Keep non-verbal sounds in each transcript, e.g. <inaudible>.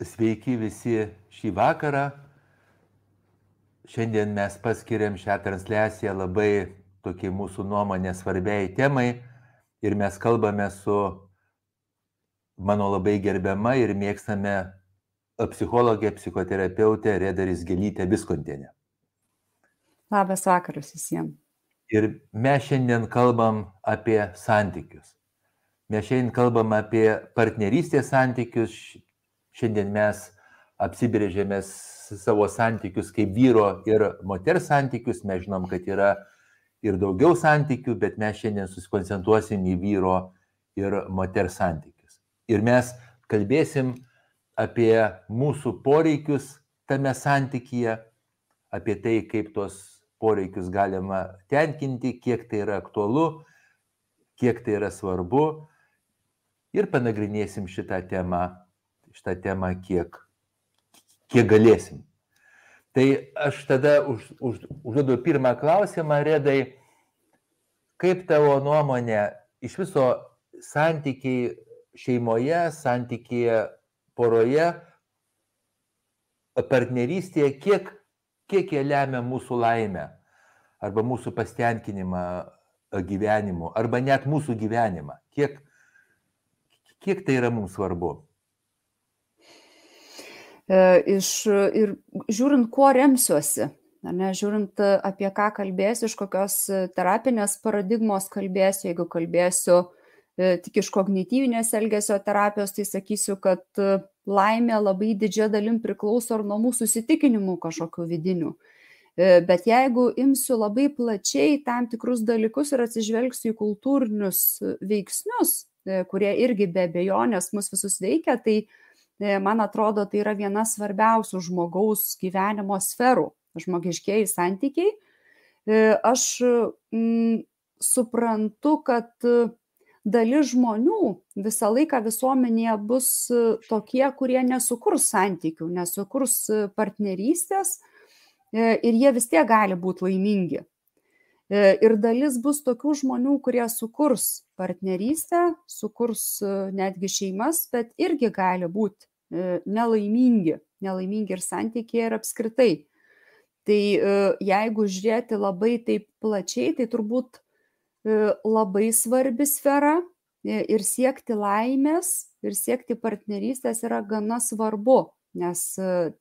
Sveiki visi šį vakarą. Šiandien mes paskiriam šią transliaciją labai tokiai mūsų nuomonė svarbiai temai ir mes kalbame su mano labai gerbiama ir mėgstame psichologė, psichoterapeutė Redaris Gelytė Viskontienė. Labas vakaras visiems. Ir mes šiandien kalbam apie santykius. Mes šiandien kalbam apie partnerystės santykius. Šiandien mes apsibrėžėme savo santykius kaip vyro ir moters santykius. Mes žinom, kad yra ir daugiau santykių, bet mes šiandien susikoncentruosim į vyro ir moters santykius. Ir mes kalbėsim apie mūsų poreikius tame santykyje, apie tai, kaip tuos poreikius galima tenkinti, kiek tai yra aktualu, kiek tai yra svarbu ir panagrinėsim šitą temą, šitą temą kiek, kiek galėsim. Tai aš tada už, už, užduodu pirmą klausimą, Redai, kaip tavo nuomonė iš viso santykiai šeimoje, santykiai poroje, partnerystėje, kiek, kiek jie lemia mūsų laimę arba mūsų pastenkinimą gyvenimu, arba net mūsų gyvenimą. Kiek, Kiek tai yra mums svarbu? E, iš, ir žiūrint, kuo remsiuosi, ne, žiūrint apie ką kalbėsiu, iš kokios terapinės paradigmos kalbėsiu, jeigu kalbėsiu e, tik iš kognityvinės elgesio terapijos, tai sakysiu, kad e, laimė labai didžia dalim priklauso ir nuo mūsų įsitikinimų kažkokių vidinių. Bet jeigu imsiu labai plačiai tam tikrus dalykus ir atsižvelgsiu į kultūrinius veiksnius, E, kurie irgi be abejonės mus visus veikia, tai e, man atrodo, tai yra viena svarbiausių žmogaus gyvenimo sferų - žmogiškiai santykiai. E, aš mm, suprantu, kad dalis žmonių visą laiką visuomenėje bus tokie, kurie nesukurs santykių, nesukurs partnerystės ir jie vis tiek gali būti laimingi. E, ir dalis bus tokių žmonių, kurie sukurs partnerystę, sukurs e, netgi šeimas, bet irgi gali būti e, nelaimingi, nelaimingi ir santykiai ir apskritai. Tai jeigu žiūrėti labai taip plačiai, tai turbūt labai svarbi sfera ir siekti laimės, ir siekti partnerystės yra gana svarbu, nes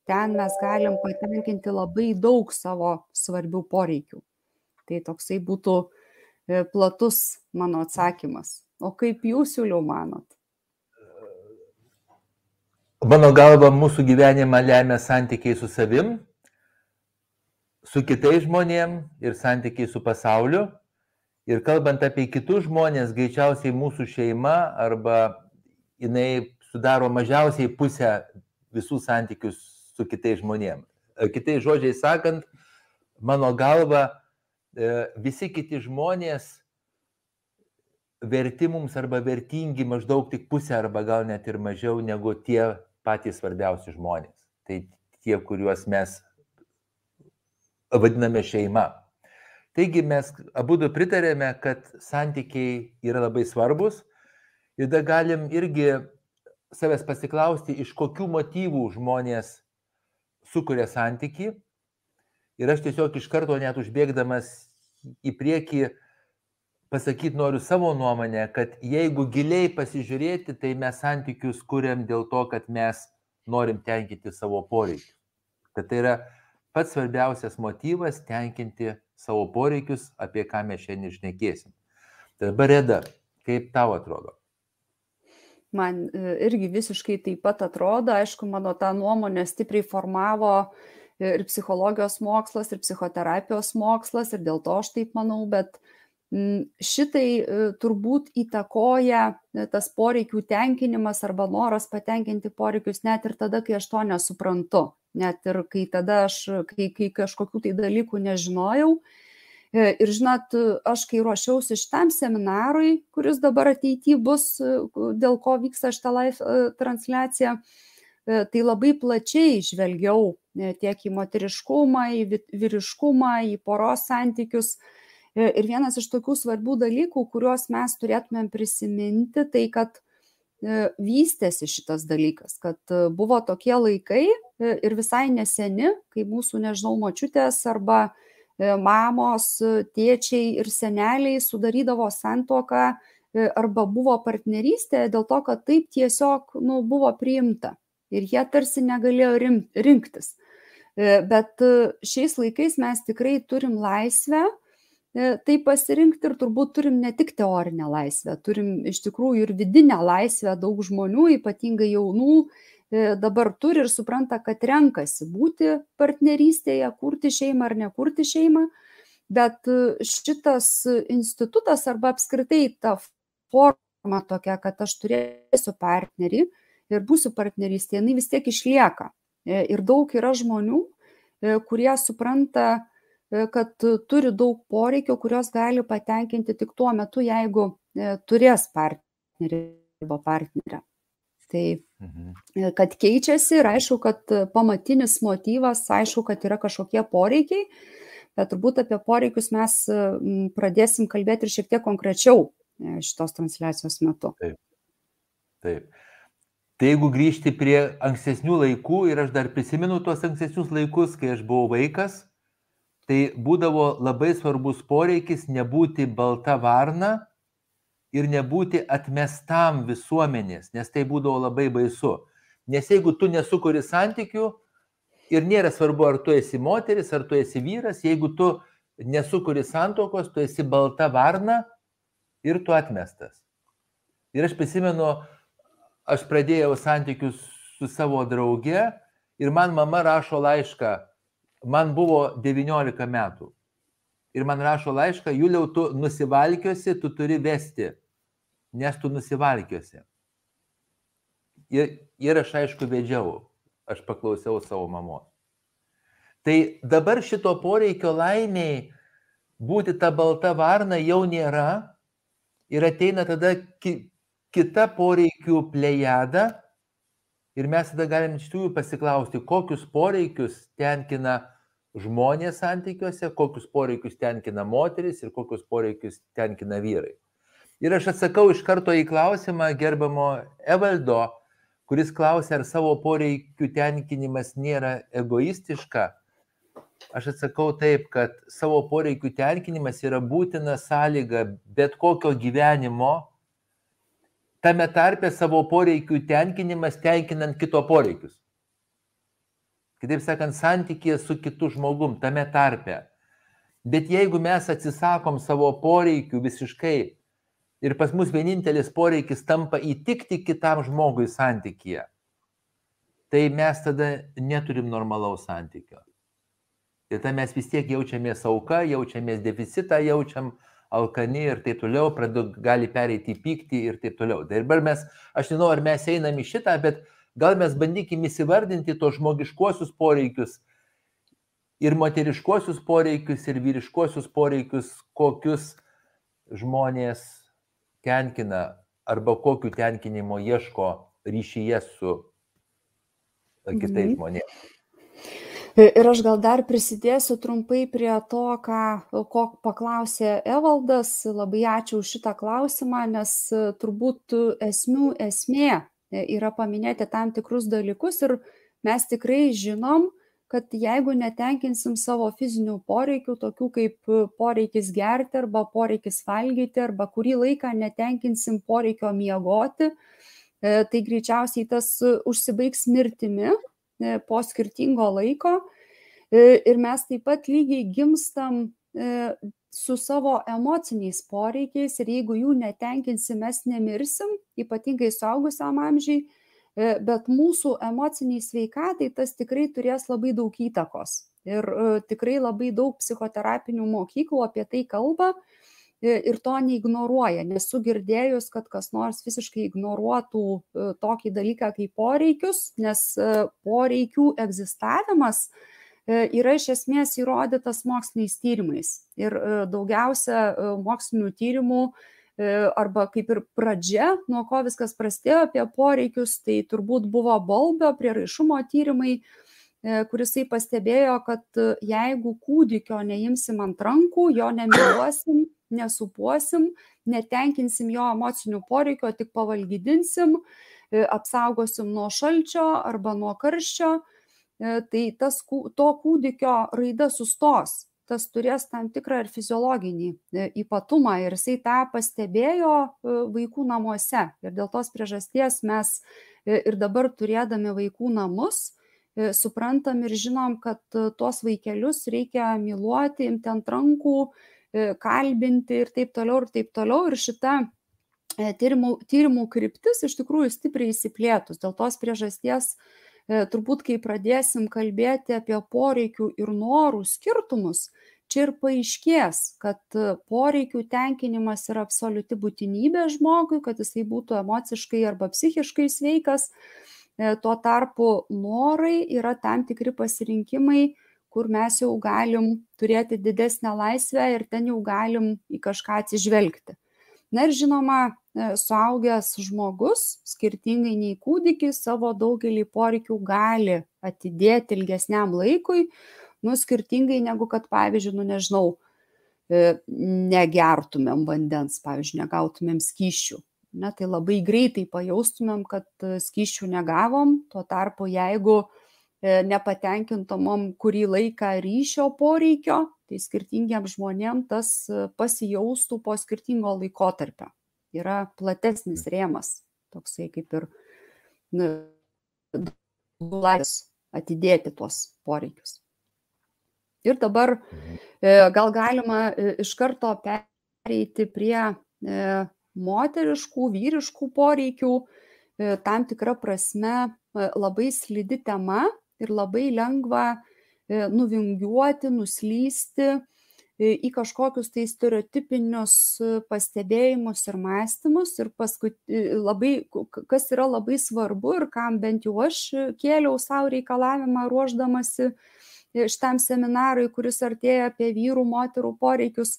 ten mes galim patenkinti labai daug savo svarbių poreikių. Tai toksai būtų e, platus mano atsakymas. O kaip jūs siūliau manot? Mano galva, mūsų gyvenimą lemia santykiai su savim, su kitais žmonėmis ir santykiai su pasauliu. Ir kalbant apie kitus žmonės, greičiausiai mūsų šeima arba jinai sudaro mažiausiai pusę visų santykių su kitais žmonėmis. Kitais žodžiais sakant, mano galva, E, visi kiti žmonės verti mums arba vertingi maždaug tik pusę arba gal net ir mažiau negu tie patys svarbiausi žmonės. Tai tie, kuriuos mes vadiname šeima. Taigi mes abu du pritarėme, kad santykiai yra labai svarbus ir tada galim irgi savęs pasiklausti, iš kokių motyvų žmonės sukuria santyki Ir aš tiesiog iš karto net užbėgdamas į priekį pasakyti noriu savo nuomonę, kad jeigu giliai pasižiūrėti, tai mes santykius kuriam dėl to, kad mes norim tenkinti savo poreikius. Kad tai yra pats svarbiausias motyvas tenkinti savo poreikius, apie ką mes šiandien išnekėsim. Tai dabar Reda, kaip tau atrodo? Man e, irgi visiškai taip pat atrodo, aišku, mano tą nuomonę stipriai formavo uh, ir psichologijos mokslas, ir psichoterapijos mokslas, ir dėl to aš taip manau, bet mm, šitai e, turbūt įtakoja e, tas poreikių tenkinimas arba noras patenkinti poreikius net ir tada, kai aš to nesuprantu, net ir kai tada aš, kai, kai kažkokių tai dalykų nežinojau. E, ir žinot, aš kai ruošiausi šitam seminarui, kuris dabar ateityje bus, dėl ko vyksta šitą live transliaciją, tai labai plačiai žvelgiau tiek į moteriškumą, į vyriškumą, į poros santykius. E, ir vienas iš tokių svarbių dalykų, kuriuos mes turėtumėm prisiminti, tai kad vystėsi šitas dalykas, kad buvo tokie laikai ir visai neseni, kai mūsų, nežinau, močiutės arba mamos, tėčiai ir seneliai sudarydavo santoką arba buvo partnerystė dėl to, kad taip tiesiog nu, buvo priimta ir jie tarsi negalėjo rinktis. Bet šiais laikais mes tikrai turim laisvę tai pasirinkti ir turbūt turim ne tik teorinę laisvę, turim iš tikrųjų ir vidinę laisvę, daug žmonių, ypatingai jaunų, dabar turi ir supranta, kad renkasi būti partnerystėje, kurti šeimą ar nekurti šeimą, bet šitas institutas arba apskritai ta forma tokia, kad aš turėsiu partnerį ir būsiu partnerystė, jinai vis tiek išlieka. E, ir daug yra žmonių, e, kurie supranta, e, kad turi daug poreikių, kurios gali patenkinti tik tuo metu, jeigu turės partnerį arba partnerę. Tai, mhm. kad keičiasi ir aišku, kad pamatinis motyvas, aišku, kad yra kažkokie poreikiai, bet turbūt apie poreikius mes pradėsim kalbėti ir šiek tiek konkrečiau šitos transliacijos metu. Taip. Taip. Tai jeigu grįžti prie ankstesnių laikų ir aš dar prisimenu tuos ankstesnius laikus, kai aš buvau vaikas, tai būdavo labai svarbus poreikis nebūti balta varna ir nebūti atmestam visuomenės, nes tai būdavo labai baisu. Nes jeigu tu nesukuri santykių ir nėra svarbu, ar tu esi moteris, ar tu esi vyras, jeigu tu nesukuri santokos, tu esi balta varna ir tu atmestas. Ir aš prisimenu, aš pradėjau santykius su savo drauge ir man mama rašo laišką, man buvo 19 metų. Ir man rašo laišką, Juliau, tu nusivalkiuosi, tu turi vesti, nes tu nusivalkiuosi. Ir, ir aš aišku vedžiau, aš paklausiau savo mamos. Tai dabar šito poreikio laimiai būti ta balta varna jau nėra ir ateina tada ki, kita poreikių plejada ir mes tada galim iš tikrųjų pasiklausti, kokius poreikius tenkina žmonės santykiuose, kokius poreikius tenkina moteris ir kokius poreikius tenkina vyrai. Ir aš atsakau iš karto į klausimą gerbamo Evaldo, kuris klausė, ar savo poreikių tenkinimas nėra egoistiška. Aš atsakau taip, kad savo poreikių tenkinimas yra būtina sąlyga bet kokio gyvenimo tame tarpe savo poreikių tenkinimas tenkinant kito poreikius. Kitaip sakant, santykė su kitu žmogum tame tarpe. Bet jeigu mes atsisakom savo poreikių visiškai ir pas mus vienintelis poreikis tampa įtikti kitam žmogui santykėje, tai mes tada neturim normalaus santykio. Ir tada mes vis tiek jaučiamės auka, jaučiamės deficitą, jaučiam, uh, alkani ir taip toliau, pradu, gali pereiti į pyktį ir taip toliau. Tai dabar mes, aš nežinau, ar mes einam į šitą, bet gal mes bandykim įsivardinti tos žmogiškuosius poreikius ir moteriškuosius poreikius ir vyriškuosius poreikius, kokius žmonės tenkina arba kokiu tenkinimu ieško ryšyje su kitais mhm. žmonėmis. Ir aš gal dar prisidėsiu trumpai prie to, ką, ko paklausė Evaldas. Labai ačiū už šitą klausimą, nes turbūt esmių esmė yra paminėti tam tikrus dalykus ir mes tikrai žinom, kad jeigu netenkinsim savo fizinių poreikių, tokių kaip poreikis gerti arba poreikis valgyti, arba kurį laiką netenkinsim poreikio miegoti, tai greičiausiai tas užsibaigs mirtimi E, po skirtingo laiko. E, ir mes taip pat lygiai gimstam e, su savo emociniais poreikiais ir jeigu jų netenkinsim, mes nemirsim, ypatingai suaugusiam amžiai, bet mūsų emociniai sveikatai tas tikrai turės labai daug įtakos. Ir tikrai labai daug psichoterapinių mokyklų apie tai kalba, ir to neignoruoja. Nesu girdėjus, kad kas nors visiškai ignoruotų e, tokį dalyką kaip poreikius, nes e, poreikių egzistavimas e, yra iš esmės įrodytas moksliniais tyrimais. Ir daugiausia mokslinių tyrimų arba kaip ir pradžia, nuo ko viskas prasidėjo apie poreikius, tai turbūt buvo balbio prieraišumo tyrimai, kurisai pastebėjo, kad jeigu kūdikio neimsim ant rankų, jo nemyluosim, nesupuosim, netenkinsim jo emocinių poreikio, tik pavalgydinsim, apsaugosim nuo šalčio arba nuo karščio, tai tas, to kūdikio raida sustos tas turės tam tikrą ir fiziologinį e, ypatumą ir jisai tą pastebėjo e, vaikų namuose. Ir dėl tos priežasties mes e, ir dabar turėdami vaikų namus, suprantam ir žinom, kad tuos vaikelius reikia myluoti, imti ant rankų, kalbinti ir taip toliau, ir taip toliau. Ir šita tyrimų, tyrimų kryptis iš tikrųjų stipriai įsiplėtus. Dėl tos priežasties E, turbūt kai pradėsim kalbėti apie poreikių ir norų skirtumus, čia ir paaiškės, kad poreikių tenkinimas yra absoliuti būtinybė žmogui, kad jisai būtų emociškai arba psichiškai sveikas. E, tuo tarpu norai yra tam tikri pasirinkimai, kur mes jau galim turėti didesnę laisvę ir ten jau galim į kažką atsižvelgti. Na ir žinoma, E, suaugęs žmogus, skirtingai nei kūdikis, savo daugelį poreikių gali atidėti ilgesniam laikui, nu, skirtingai negu kad, pavyzdžiui, nu, nežinau, e, negertumėm vandens, pavyzdžiui, negautumėm skyšių. Ne, tai labai greitai pajaustumėm, kad e, skyšių negavom, tuo tarpu jeigu nepatenkintumom kurį laiką ryšio poreikio, tai skirtingiems žmonėms tas pasijaustų po skirtingo laikotarpio yra platesnis rėmas, toksai kaip ir laisvės atidėti tuos poreikius. Ir dabar mhm. e, gal galima e, iš karto pereiti prie e, moteriškų, vyriškų poreikių, tam tikrą prasme labai slidi tema ir labai lengva nuvingiuoti, nuslysti į kažkokius tai stereotipinius pastebėjimus ir mąstymus ir paskui labai, kas yra labai svarbu ir kam bent jau aš kėliau savo reikalavimą ruoždamasi šitam seminarui, kuris artėja apie vyrų, moterų poreikius,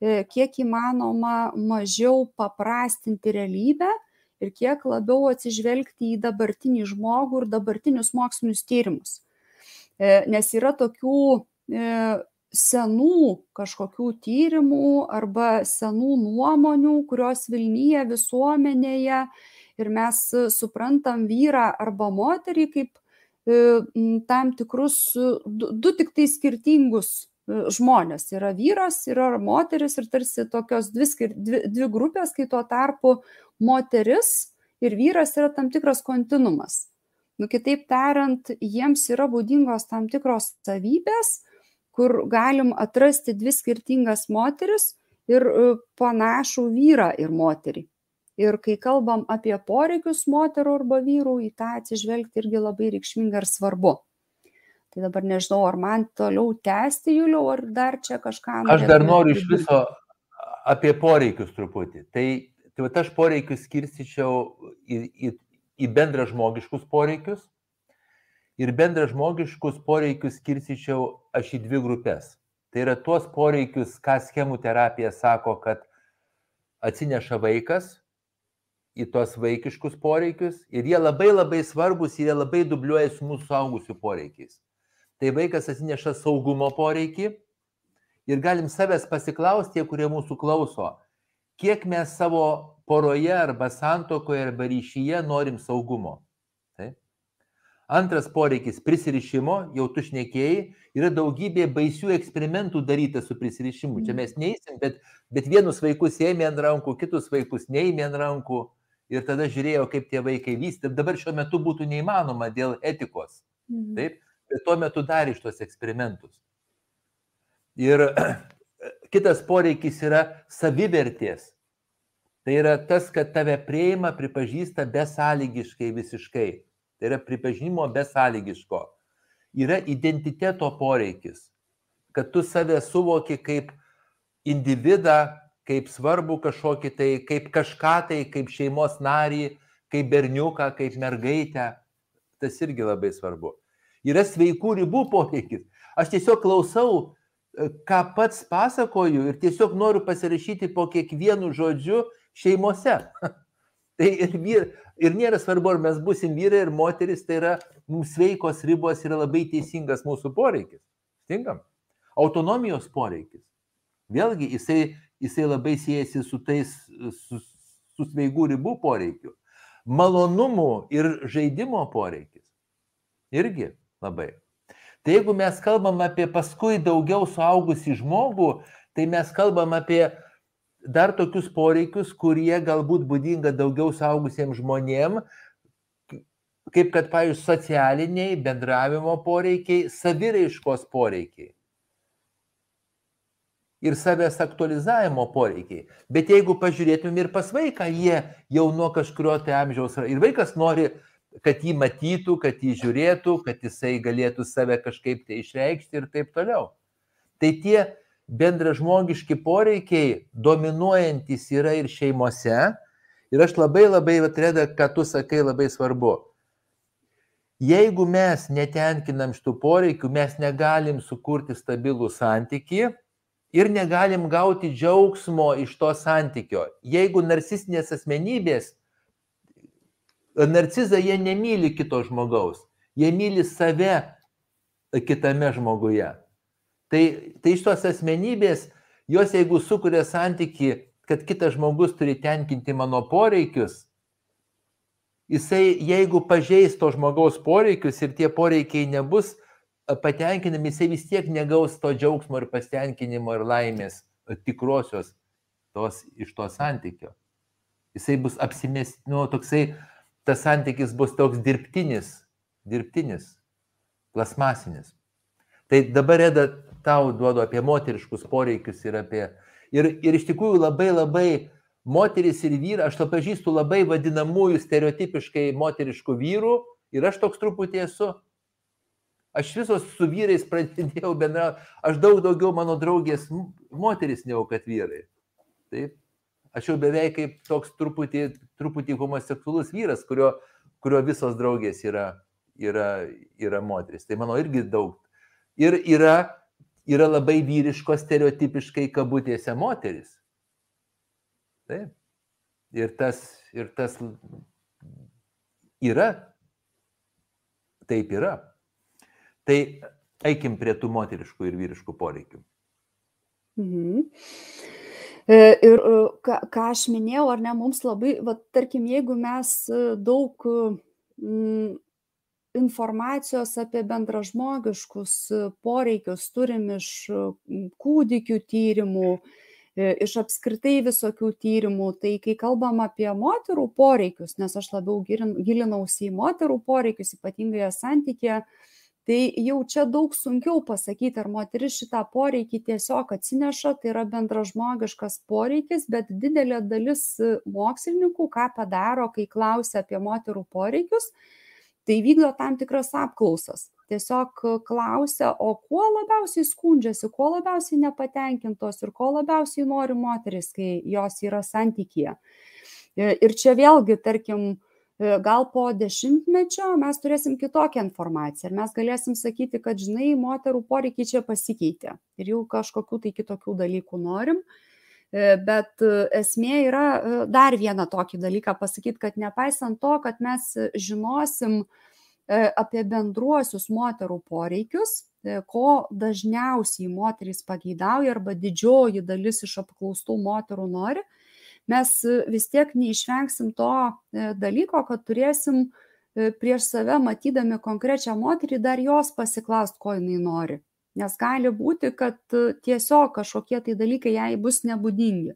kiek įmanoma mažiau paprastinti realybę ir kiek labiau atsižvelgti į dabartinį žmogų ir dabartinius mokslinius tyrimus. Nes yra tokių senų kažkokių tyrimų arba senų nuomonių, kurios Vilnyje visuomenėje ir mes suprantam vyrą arba moterį kaip e, tam tikrus du, du tik tai skirtingus e, žmonės. Yra vyras, yra moteris ir tarsi tokios dvi, dvi, dvi grupės, kai tuo tarpu moteris ir vyras yra tam tikras kontinumas. Nu, kitaip tariant, jiems yra būdingos tam tikros savybės, kur galim atrasti dvi skirtingas moteris ir e, panašų vyrą ir moterį. Ir kai kalbam apie poreikius moterų arba vyrų, į tą atsižvelgti irgi labai reikšminga ir svarbu. Tai dabar nežinau, ar man toliau tęsti, Juliau, ar dar čia kažką. Aš dar noriu iš viso apie poreikius truputį. Tai, tai va, aš poreikius skirstyčiau į, į, į bendra žmogiškus poreikius ir bendražmogiškus poreikius skirstyčiau aš į dvi grupės. Tai yra tuos poreikius, ką schemų terapija sako, kad atsineša vaikas į tuos vaikiškus poreikius ir jie labai labai svarbus ir jie labai dubliuoja su mūsų suaugusių poreikiais. Tai vaikas atsineša saugumo poreikį ir galim savęs pasiklausti, tie, kurie mūsų klauso, kiek mes savo poroje arba santokoje arba ryšyje norim saugumo. Antras poreikis - prisirišimo, jau tu šnekėjai, yra daugybė baisių eksperimentų daryta su prisirišimu. Čia mm. mes neįsim, bet, bet vienus vaikus ėmė ant rankų, kitus vaikus neėmė ant rankų ir tada žiūrėjo, kaip tie vaikai vystė. Dabar šiuo metu būtų neįmanoma dėl etikos. Mhm. Taip, bet tuo metu darė iš tos eksperimentus. Ir <clears throat> kitas poreikis yra savivertės. Tai yra tas, kad tave prieima, pripažįsta besąlygiškai visiškai tai yra pripažinimo besąlygiško. Yra identiteto poreikis, kad tu save suvoki kaip individą, kaip svarbu kažkokį tai, kaip kažką tai, kaip šeimos narį, kaip berniuką, kaip mergaitę. Tas irgi labai svarbu. Yra sveikų ribų poreikis. Aš tiesiog klausau, e, ką pats pasakoju ir tiesiog noriu pasirašyti po kiekvienu žodžiu šeimose. <laughs> Tai ir, vyr, ir nėra svarbu, ar mes busim vyrai ir moteris, tai yra mums sveikos ribos yra labai teisingas mūsų poreikis. Tinkam? Autonomijos poreikis. Vėlgi, jisai, jisai labai siejasi su tais, su, su sveigų ribų poreikiu. Malonumų ir žaidimo poreikis. Irgi labai. Tai jeigu mes kalbam apie paskui daugiau suaugusi žmogų, tai mes kalbam apie dar tokius poreikius, kurie galbūt būdinga daugiau saugusiems žmonėms, kaip kad, pavyzdžiui, socialiniai, bendravimo poreikiai, saviraiškos poreikiai. Ir savęs aktualizavimo poreikiai. Bet jeigu pažiūrėtum ir pas vaiką, jie jau nuo kažkurio tai amžiaus, ir vaikas nori, kad jį matytų, kad jį žiūrėtų, kad jisai galėtų save kažkaip tai išreikšti ir taip toliau. Tai tie bendražmogiški poreikiai dominuojantis yra ir šeimose. Ir aš labai labai, atreda, ką tu sakai, labai svarbu. Jeigu mes netenkinam šitų poreikių, mes negalim sukurti stabilų santyki ir negalim gauti džiaugsmo iš to santykio. Jeigu narcistinės asmenybės, narcizai jie nemyli kito žmogaus, jie myli save kitame žmoguje. Tai, tai iš tos asmenybės, jos jeigu sukuria santyki, kad kitas žmogus turi tenkinti mano poreikius, jisai jeigu pažeis to žmogaus poreikius ir tie poreikiai nebus patenkinami, jisai vis tiek negaus to džiaugsmo ir pasitenkinimo ir laimės tikrosios tos, iš to santykio. Jisai bus apsimest, nu, toksai, tas santykis bus toks dirbtinis, dirbtinis, plasmasinis. Tai dabar, Eda, tau duodu apie moteriškus poreikius ir apie... Ir, ir iš tikrųjų labai labai moteris ir vyrai, aš to pažįstu labai vadinamųjų stereotipiškai moteriškų vyrų ir aš toks truputį esu. Aš visos su vyrais pradėjau bendrauti, aš daug daugiau mano draugės moteris negu kad vyrai. Taip. Aš jau beveik kaip toks truputį, truputį homoseksualus vyras, kurio, kurio visos draugės yra, yra, yra moteris. Tai mano irgi daug. Ir yra yra labai vyriškos stereotipiškai kabutėse moteris. Taip. Ir tas, ir tas yra. Taip yra. Tai eikim prie tų moteriškų ir vyriškų poreikių. Mhm. E, ir e, ką, ką aš minėjau, ar ne, mums labai, va, tarkim, jeigu mes e, daug mm, informacijos apie bendražmogiškus poreikius turim iš kūdikių tyrimų, iš apskritai visokių tyrimų. Tai kai kalbam apie moterų poreikius, nes aš labiau gilinausi į moterų poreikius, ypatingai santykėje, tai jau čia daug sunkiau pasakyti, ar moteris šitą poreikį tiesiog atsineša, tai yra bendražmogiškas poreikis, bet didelė dalis mokslininkų, ką padaro, kai klausia apie moterų poreikius, tai vykdo tam tikras apklausas. Tiesiog klausia, o kuo labiausiai skundžiasi, kuo labiausiai nepatenkintos ir ko labiausiai nori moteris, kai jos yra santykyje. E, ir čia vėlgi, tarkim, e, gal po dešimtmečio mes turėsim kitokią informaciją ir mes galėsim sakyti, kad, žinai, moterų poreikiai čia pasikeitė ir jau kažkokių tai kitokių dalykų norim. E, bet e, esmė yra e, dar vieną tokį dalyką pasakyti, kad nepaisant to, kad mes žinosim apie bendruosius moterų poreikius, ko dažniausiai moterys pageidauja arba didžioji dalis iš apklaustų moterų nori, mes vis tiek neišvengsim to dalyko, kad turėsim prieš save matydami konkrečią moterį dar jos pasiklaust, ko jinai nori nes gali būti, kad e, tiesiog kažkokie tai dalykai jai bus nebūdingi.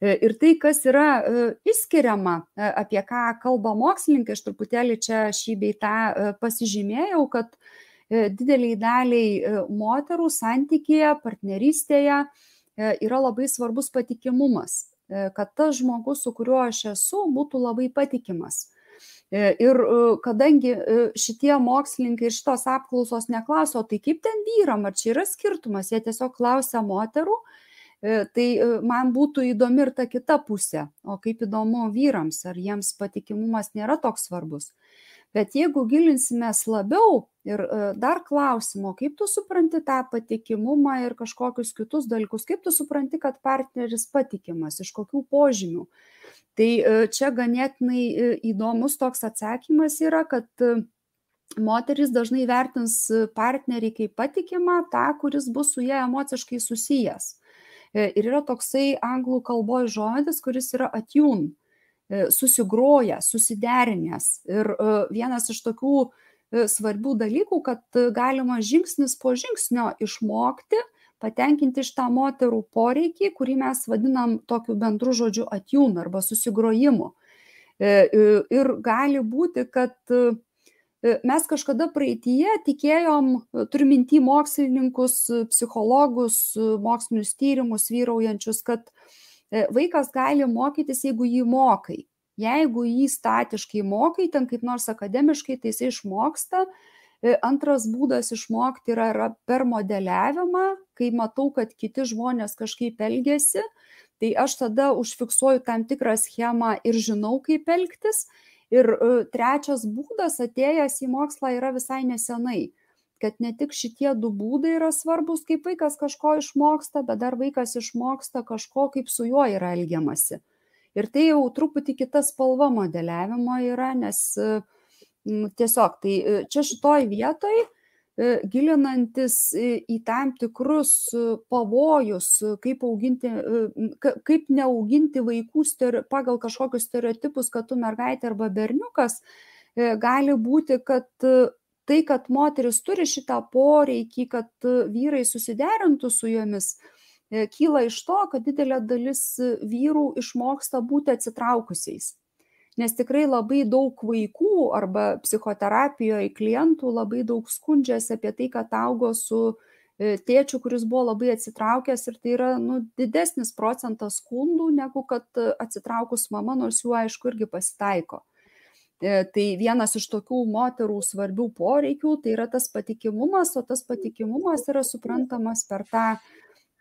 E, ir tai, kas yra e, išskiriama, apie ką kalba mokslininkai, aš truputėlį čia šį bei tą pasižymėjau, kad dideliai daliai moterų santykėje, partnerystėje yra labai svarbus patikimumas, kad tas žmogus, su kuriuo aš esu, būtų labai patikimas E, ir e, kadangi e, šitie mokslininkai ir šitos apklausos neklauso, tai kaip ten vyram, ar čia yra skirtumas, jie tiesiog klausia moterų, tai man būtų įdomi ir ta kita pusė, o kaip įdomu vyrams, ar jiems patikimumas nėra toks svarbus. Bet jeigu gilinsimės labiau ir dar klausimo, kaip tu supranti tą patikimumą ir kažkokius kitus dalykus, kaip tu supranti, kad partneris patikimas, iš kokių požymių, Tai čia ganėtinai įdomus toks atsakymas yra, kad moteris dažnai vertins partnerį kaip patikimą, tą, kuris bus su ją emociškai susijęs. Ir yra toksai anglų kalboje žodis, kuris yra atjun, susigroja, susiderinęs. Ir vienas iš tokių svarbių dalykų, kad galima žingsnis po žingsnio išmokti, patenkinti iš tą moterų poreikį, kurį mes vadinam tokiu bendru žodžiu atjun arba susigrojimu. Ir gali būti, kad mes kažkada praeitie tikėjom, turiu minti mokslininkus, psichologus, mokslinius tyrimus vyraujančius, kad vaikas gali mokytis, jeigu jį mokai. Jeigu jį statiškai mokai, ten kaip nors akademiškai, tai jis išmoksta. Antras būdas išmokti yra, yra per modeliavimą, kai matau, kad kiti žmonės kažkaip elgesi, tai aš tada užfiksuoju tam tikrą schemą ir žinau, kaip elgtis. Ir trečias būdas atėjęs į mokslą yra visai nesenai, kad ne tik šitie du būdai yra svarbus, kaip vaikas kažko išmoksta, bet dar vaikas išmoksta kažko, kaip su juo yra elgiamasi. Ir tai jau truputį kita spalva modeliavimo yra, nes tiesiog tai čia šitoj vietoj gilinantis į tam tikrus pavojus, kaip, auginti, kaip neauginti vaikų pagal kažkokius stereotipus, kad tu mergaitė arba berniukas, gali būti, kad tai, kad moteris turi šitą poreikį, kad vyrai susiderintų su jomis, kyla iš to, kad didelė dalis vyrų išmoksta būti atsitraukusiais nes tikrai labai daug vaikų arba psichoterapijoje klientų labai daug skundžiasi apie tai, kad augo su tėčiu, kuris buvo labai atsitraukęs ir tai yra nu, didesnis procentas skundų negu kad atsitraukus mama, nors jų aišku irgi pasitaiko. Tai vienas iš tokių moterų svarbių poreikių tai yra tas patikimumas, o tas patikimumas yra suprantamas per tą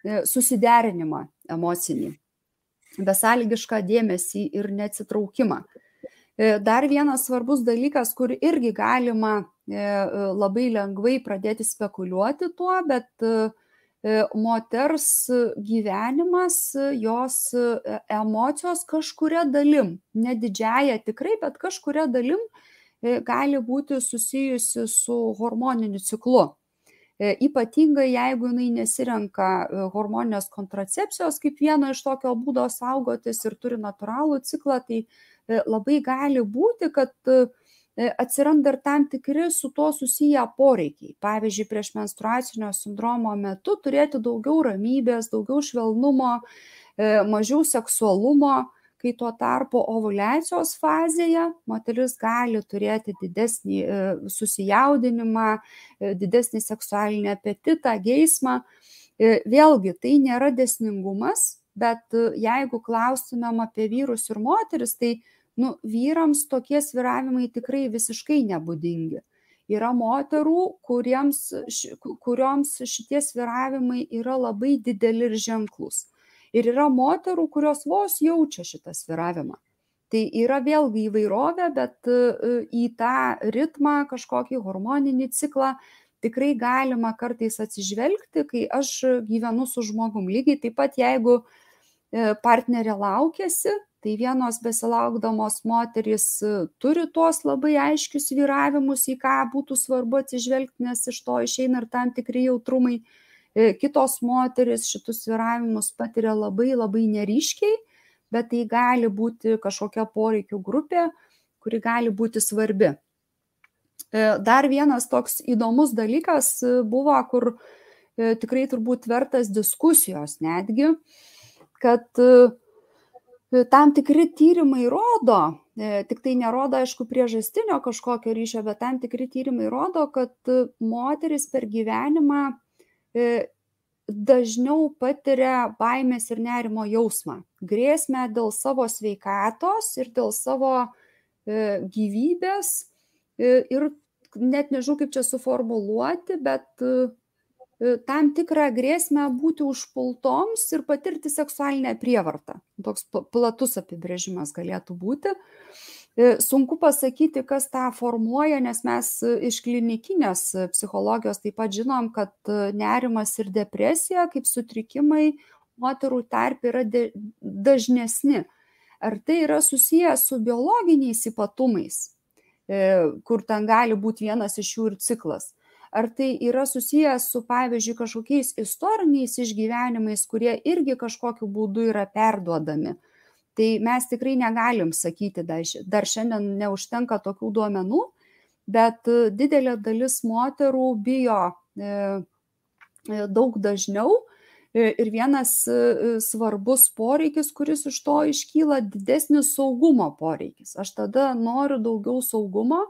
susiderinimą emocinį, besąlygišką dėmesį ir neatsitraukimą. Dar vienas svarbus dalykas, kur irgi galima labai lengvai pradėti spekuliuoti tuo, bet moters gyvenimas, jos emocijos kažkuria dalim, ne didžiaja tikrai, bet kažkuria dalim gali būti susijusi su hormoniniu ciklu. Ypatingai jeigu jinai nesirenka hormoninės kontracepcijos kaip vieno iš tokio būdo saugotis ir turi natūralų ciklą, tai labai gali būti, kad atsiranda ir tam tikri su to susiję poreikiai. Pavyzdžiui, prieš menstruacinio sindromo metu turėti daugiau ramybės, daugiau švelnumo, mažiau seksualumo, kai tuo tarpu ovulacijos fazėje moteris gali turėti didesnį susijaudinimą, didesnį seksualinį apetitą, geismą. Vėlgi, tai nėra desningumas, bet jeigu klaustumėm apie vyrus ir moteris, tai nu, vyrams tokie sviravimai tikrai visiškai nebūdingi. Yra moterų, kuriems, kurioms šitie sviravimai yra labai dideli ir ženklus. Ir yra moterų, kurios vos jaučia šitą sviravimą. Tai yra vėlgi įvairovė, bet į tą ritmą, kažkokį hormoninį ciklą tikrai galima kartais atsižvelgti, kai aš gyvenu su žmogum. Lygiai taip pat, jeigu partnerė laukėsi, tai vienos besilaukdamos moterys turi tuos labai aiškius vyravimus, į ką būtų svarbu atsižvelgti, nes iš to išeina ir tam tikri jautrumai. Kitos moteris šitus vyravimus patiria labai labai neryškiai, bet tai gali būti kažkokia poreikių grupė, kuri gali būti svarbi. Dar vienas toks įdomus dalykas buvo, kur tikrai turbūt vertas diskusijos netgi, kad tam tikri tyrimai rodo, tik tai nerodo, aišku, priežastinio kažkokio ryšio, bet tam tikri tyrimai rodo, kad moteris per gyvenimą dažniau patiria baimės ir nerimo jausmą, grėsmę dėl savo sveikatos ir dėl savo gyvybės ir net nežinau, kaip čia suformuluoti, bet tam tikrą grėsmę būti užpultoms ir patirti seksualinę prievartą. Toks platus apibrėžimas galėtų būti. Sunku pasakyti, kas tą formuoja, nes mes iš klinikinės psichologijos taip pat žinom, kad nerimas ir depresija kaip sutrikimai moterų tarp yra dažnesni. Ar tai yra susijęs su biologiniais ypatumais, kur ten gali būti vienas iš jų ir ciklas? Ar tai yra susijęs su, pavyzdžiui, kažkokiais istoriniais išgyvenimais, kurie irgi kažkokiu būdu yra perduodami? Tai mes tikrai negalim sakyti, dar šiandien neužtenka tokių duomenų, bet didelė dalis moterų bijo daug dažniau ir vienas svarbus poreikis, kuris iš to iškyla, didesnis saugumo poreikis. Aš tada noriu daugiau saugumo.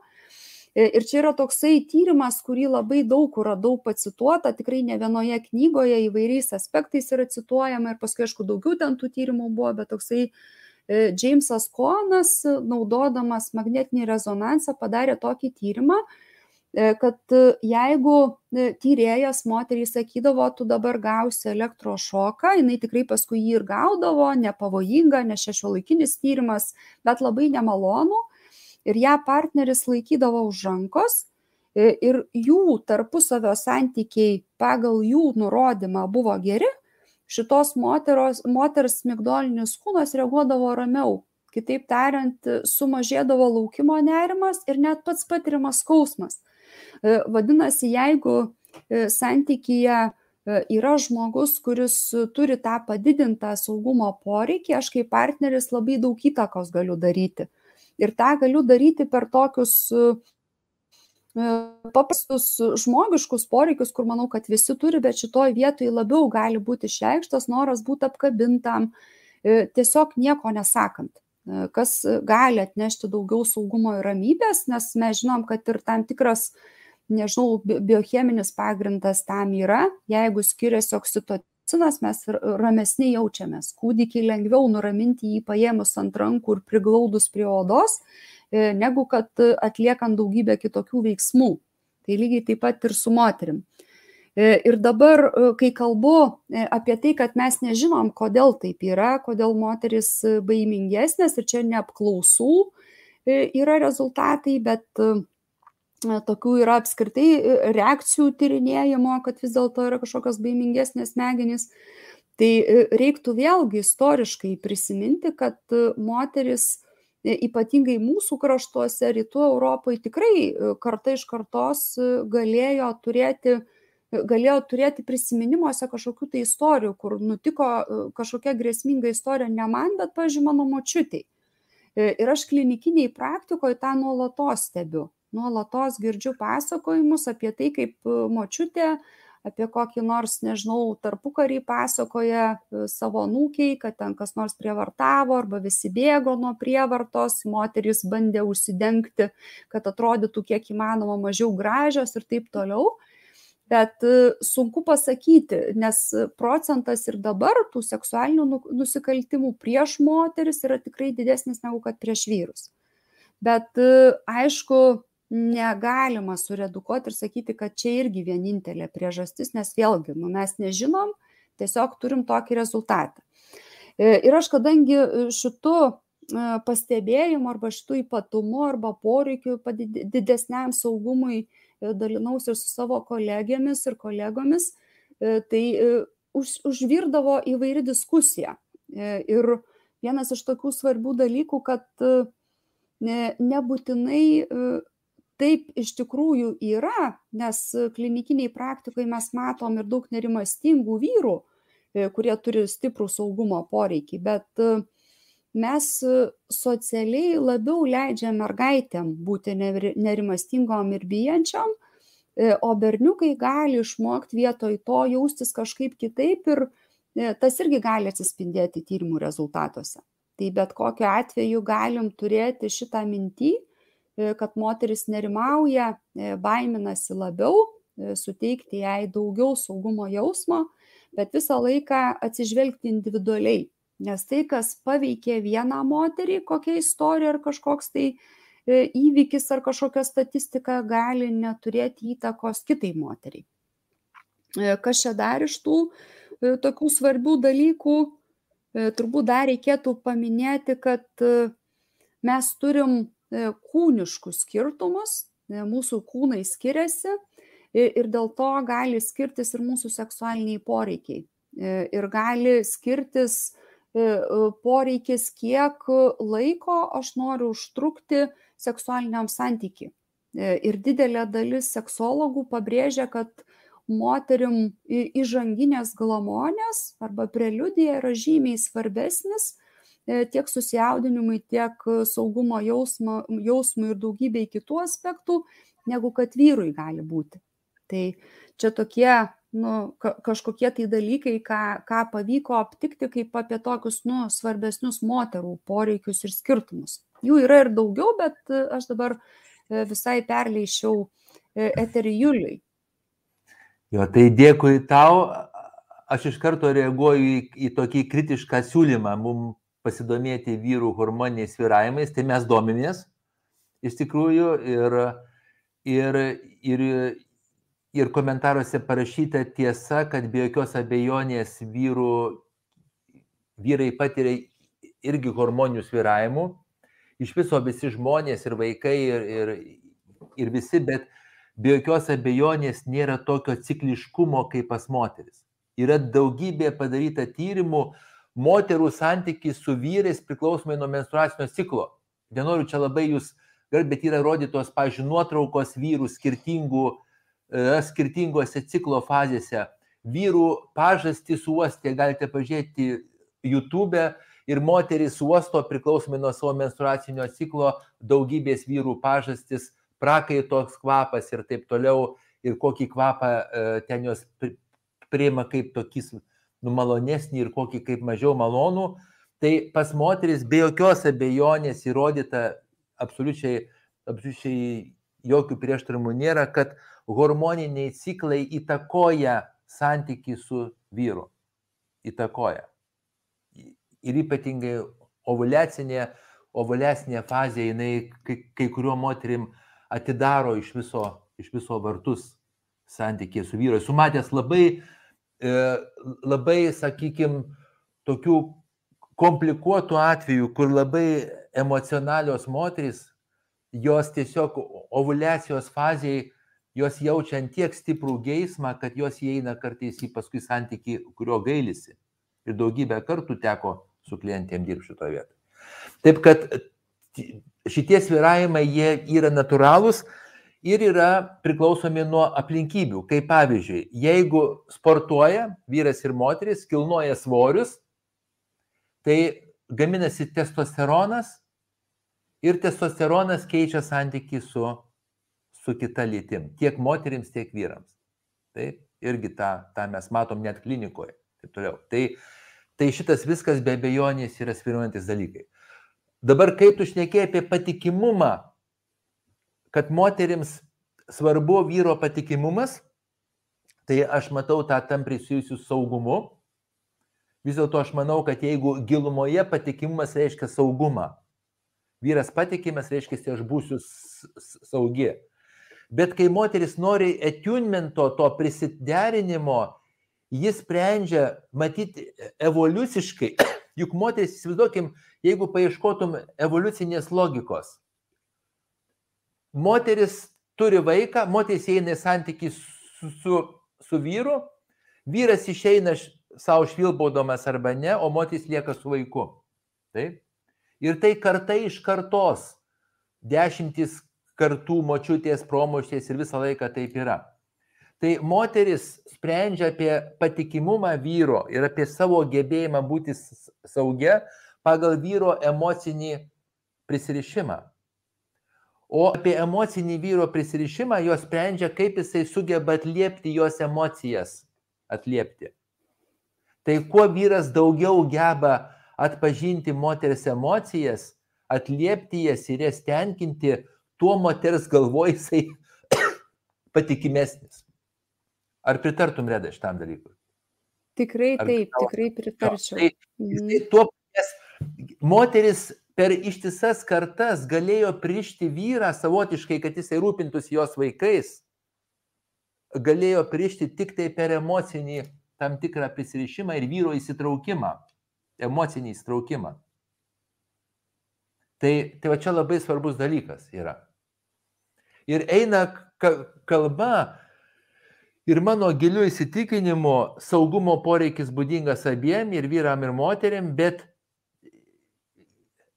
Ir čia yra toksai tyrimas, kurį labai daug kur radau pacituota, tikrai ne vienoje knygoje įvairiais aspektais yra cituojama ir paskui, aišku, daugiau ten tų tyrimų buvo, bet toksai Džeimsas Konas, naudodamas magnetinį rezonansą, padarė tokį tyrimą, kad jeigu tyrėjas moteriai sakydavo, tu dabar gausi elektrošoką, jinai tikrai paskui jį ir gaudavo, nepavojinga, nes šešio laikinis tyrimas, bet labai nemalonu. Ir ją partneris laikydavo už rankos ir jų tarpusavio santykiai pagal jų nurodymą buvo geri, šitos moteros, moters migdolinis kūnas reaguodavo ramiau. Kitaip tariant, sumažėdavo laukimo nerimas ir net pats patiriamas skausmas. Vadinasi, jeigu santykyje yra žmogus, kuris turi tą padidintą saugumo poreikį, aš kaip partneris labai daug įtakos galiu daryti. Ir tą galiu daryti per tokius paprastus žmogiškus poreikius, kur manau, kad visi turi, bet šitoj vietoj labiau gali būti išreikštas noras būti apkabintam, tiesiog nieko nesakant kas gali atnešti daugiau saugumo ir ramybės, nes mes žinom, kad ir tam tikras, nežinau, biocheminis pagrindas tam yra, jeigu skiriasi oksitocinas, mes ramesni jaučiamės. Kūdikį lengviau nuraminti jį paėmus ant rankų ir priglaudus prie odos, negu kad atliekant daugybę kitokių veiksmų. Tai lygiai taip pat ir su moterim. Ir dabar, kai kalbu apie tai, kad mes nežinom, kodėl taip yra, kodėl moteris baimingesnės ir čia neapklausų yra rezultatai, bet tokių yra apskritai reakcijų tyrinėjimo, kad vis dėlto yra kažkokios baimingesnės smegenys. Tai reiktų vėlgi istoriškai prisiminti, kad moteris ypatingai mūsų kraštuose, rytų Europoje, tikrai karta iš kartos galėjo turėti galėjo turėti prisiminimuose kažkokių tai istorijų, kur nutiko kažkokia grėsminga istorija ne man, bet, pažiūrėjau, mano močiutiai. Ir aš klinikiniai praktikoje tą nuolatos stebiu. Nuolatos girdžiu pasakojimus apie tai, kaip močiutė apie kokį nors, nežinau, tarpukarį pasakoja savo nūkiai, kad ten kas nors prievartavo arba visi bėgo nuo prievartos, moteris bandė užsidengti, kad atrodytų kiek įmanoma mažiau gražios ir taip toliau bet sunku pasakyti, nes procentas ir dabar tų seksualinių nu, nusikaltimų prieš moteris yra tikrai didesnis negu kad prieš vyrus. Bet aišku, negalima suredukuoti ir sakyti, kad čia irgi vienintelė priežastis, nes vėlgi, nu, mes nežinom, tiesiog turim tokį rezultatą. Ir aš kadangi šitų pastebėjimų arba šitų ypatumų arba poreikių didesniam saugumui dalinausi ir su savo kolegėmis ir kolegomis, tai už, užvirdavo įvairi diskusija. Ir vienas iš tokių svarbių dalykų, kad ne, nebūtinai taip iš tikrųjų yra, nes klinikiniai praktikoje mes matom ir daug nerimastingų vyrų, kurie turi stiprų saugumo poreikį, bet mes socialiai labiau leidžiam mergaitėm būti nerimastingom ir bijančiom, o berniukai gali išmokti vietoj to jaustis kažkaip kitaip ir tas irgi gali atsispindėti tyrimų rezultatuose. Tai bet kokiu atveju galim turėti šitą mintį, kad moteris nerimauja, baiminasi labiau, suteikti jai daugiau saugumo jausmo, bet visą laiką atsižvelgti individualiai Nes tai, kas paveikė vieną moterį, kokia istorija ar kažkoks tai įvykis ar kažkokia statistika gali neturėti įtakos kitai moteriai. Kas čia dar iš tų tokių svarbių dalykų, turbūt dar reikėtų paminėti, kad mes turim kūniškus skirtumus, mūsų kūnai skiriasi ir dėl to gali skirtis ir mūsų seksualiniai poreikiai. Ir gali skirtis poreikis, kiek laiko aš noriu užtrukti seksualiniam santykiui. Ir didelė dalis seksologų pabrėžia, kad moterim įžanginės glamonės arba preliudija yra žymiai svarbesnis tiek susijaudinimui, tiek saugumo jausmo, jausmui ir daugybei kitų aspektų, negu kad vyrui gali būti. Tai čia tokie nu, ka, kažkokie tai dalykai, ką, ką pavyko aptikti kaip apie tokius nu, svarbesnius moterų poreikius ir skirtumus. Jų yra ir daugiau, bet e, aš dabar e, visai perleišiau e, eterį Juliui. Jo, tai dėkui tau. Aš iš karto reaguoju į, į tokį kritišką siūlymą mums pasidomėti vyrų hormoniniais viravimais, tai mes domimės iš tikrųjų ir, ir, ir ir komentaruose parašyta tiesa, kad be jokios abejonės vyrų, vyrai patiria irgi hormoninių sviravimų. Iš viso visi žmonės ir vaikai ir, ir, ir visi, bet be jokios abejonės nėra tokio cikliškumo kaip pas moteris. Yra daugybė padaryta tyrimų, moterų santykis su vyrais priklausomai nuo menstruacinio ciklo. Nenoriu čia labai jūs, bet yra rodytos, pažiūrėjau, nuotraukos vyrų skirtingų yra skirtingose ciklo fazėse. Vyrų pažastys uostė, galite pažiūrėti YouTube ir moteris uosto priklausomai nuo savo menstruacinio ciklo, daugybės vyrų pažastis, prakaitos kvapas ir taip toliau, ir kokį kvapą e, ten jos priima kaip tokį numalonesnį ir kokį kaip mažiau malonų. Tai pas moteris be jokios abejonės įrodyta absoliučiai, absoliučiai jokių prieštarimų nėra, kad hormoniniai ciklai įtakoja santyki su vyru. Įtakoja. Ir ypatingai ovulacinė, ovulacinė fazė, jinai kai, kai kuriuo moterim atidaro iš viso, iš viso vartus santykiai su vyru. Esu matęs labai, e, labai, sakykime, tokių komplikuotų atvejų, kur labai emocionalios moteris, jos tiesiog ovulacijos fazėje jos jaučia tiek stiprų geismą, kad jos įeina kartais į paskui santyki, kurio gailisi. Ir daugybę kartų teko su klientėm dirbti šitoje vietoje. Taip kad šitie sviravimai, jie yra natūralūs ir yra priklausomi nuo aplinkybių. Kaip pavyzdžiui, jeigu sportuoja vyras ir moteris, kilnoja svorius, tai gaminasi testosteronas ir testosteronas keičia santyki su su kita lytim, tiek moterims, tiek vyrams. Taip, irgi tą, tą mes matom net klinikoje. Taip toliau. Tai, tai šitas viskas be abejonės yra sviruojantis dalykai. Dabar, kai tu šnekėjai apie patikimumą, kad moterims svarbu vyro patikimumas, tai aš matau tą tam prisijusių saugumu. Vis dėlto aš manau, kad jeigu gilumoje patikimumas reiškia saugumą, vyras patikimas reiškia, aš būsiu saugi. Bet kai moteris nori attunemento, to prisiderinimo, jis sprendžia, matyti, evoliuciškai. <clears throat> Juk moteris, įsivaizduokim, jeigu paieškotum evoliucinės logikos. Moteris turi vaiką, moteris eina į santykių su, su, su vyru, vyras išeina savo švilbaudamas arba ne, o moteris lieka su vaiku. Taip? Ir tai kartai iš kartos, dešimtis kartų močiutės, promoštės ir visą laiką taip yra. Tai moteris sprendžia apie patikimumą vyro ir apie savo gebėjimą būti saugia pagal vyro emocinį prisirišimą. O apie emocinį vyro prisirišimą jos sprendžia, kaip jisai sugeba atliepti jos emocijas. Atliepti. Tai kuo vyras daugiau geba atpažinti moters emocijas, atliepti jas ir jas tenkinti, tuo moters galvoj jisai <coughs> patikimesnis. Ar pritartum Reda šitam dalykui? Tikrai Ar taip, tau? tikrai pritarčiau. Tai, tai tuo, nes moteris per ištisas kartas galėjo prišti vyrą savotiškai, kad jisai rūpintųsi jos vaikais, galėjo prišti tik tai per emocinį tam tikrą prisirišimą ir vyro įsitraukimą, emocinį įsitraukimą. Tai, tai va čia labai svarbus dalykas yra ir eina kalba Ir mano giliu įsitikinimu, saugumo poreikis būdingas abiem, ir vyram, ir moteriam, bet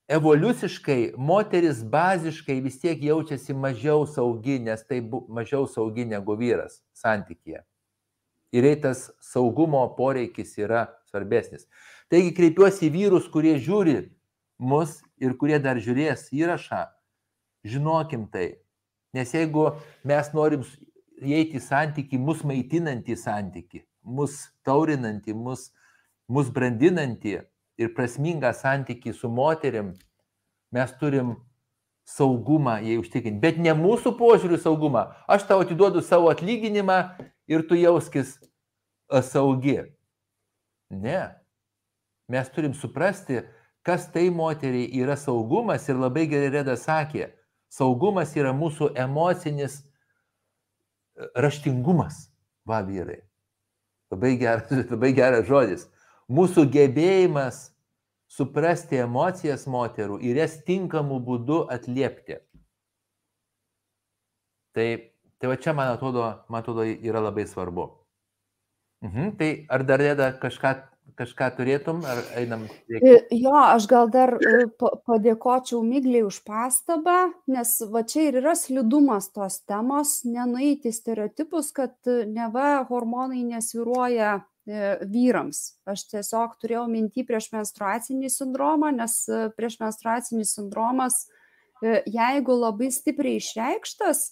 evoliuciškai moteris baziškai vis tiek jaučiasi mažiau saugi, nes tai bu, mažiau saugi negu vyras santykėje. Ir tas saugumo poreikis yra svarbesnis. Taigi kreipiuosi į vyrus, kurie žiūri mus ir kurie dar žiūrės įrašą, žinokim tai. Nes jeigu mes norim įeiti į santyki, mus maitinantį santyki, mus taurinantį, mus, mus brandinantį, ir prasmingą santykį su moterim, mes turim saugumą jai užtikrinti. Bet ne mūsų požiūrių saugumą. Aš tau atiduodu savo atlyginimą ir tu jauskis saugi. Ne. Mes turim suprasti, kas tai moteriai yra saugumas ir labai gerai Reda sakė, saugumas yra mūsų emocinis raštingumas, va vyrai. Labai geras, <laughs> labai geras žodis mūsų gebėjimas suprasti emocijas moterų ir jas tinkamų būdų atliepti. Tai, tai va čia, man atrodo, man atrodo, yra labai svarbu. Mhm, tai ar dar rėda kažką, kažką turėtum, ar einam? Dėkui? Jo, aš gal dar e, padėkočiau Migliai už pastabą, nes va čia ir yra slidumas tos temos, nenueiti stereotipus, kad neva hormonai nesviruoja E, vyrams. Aš tiesiog turėjau minti prieš menstruacinį sindromą, nes e, prieš menstruacinis sindromas, e, jeigu labai stipriai išreikštas,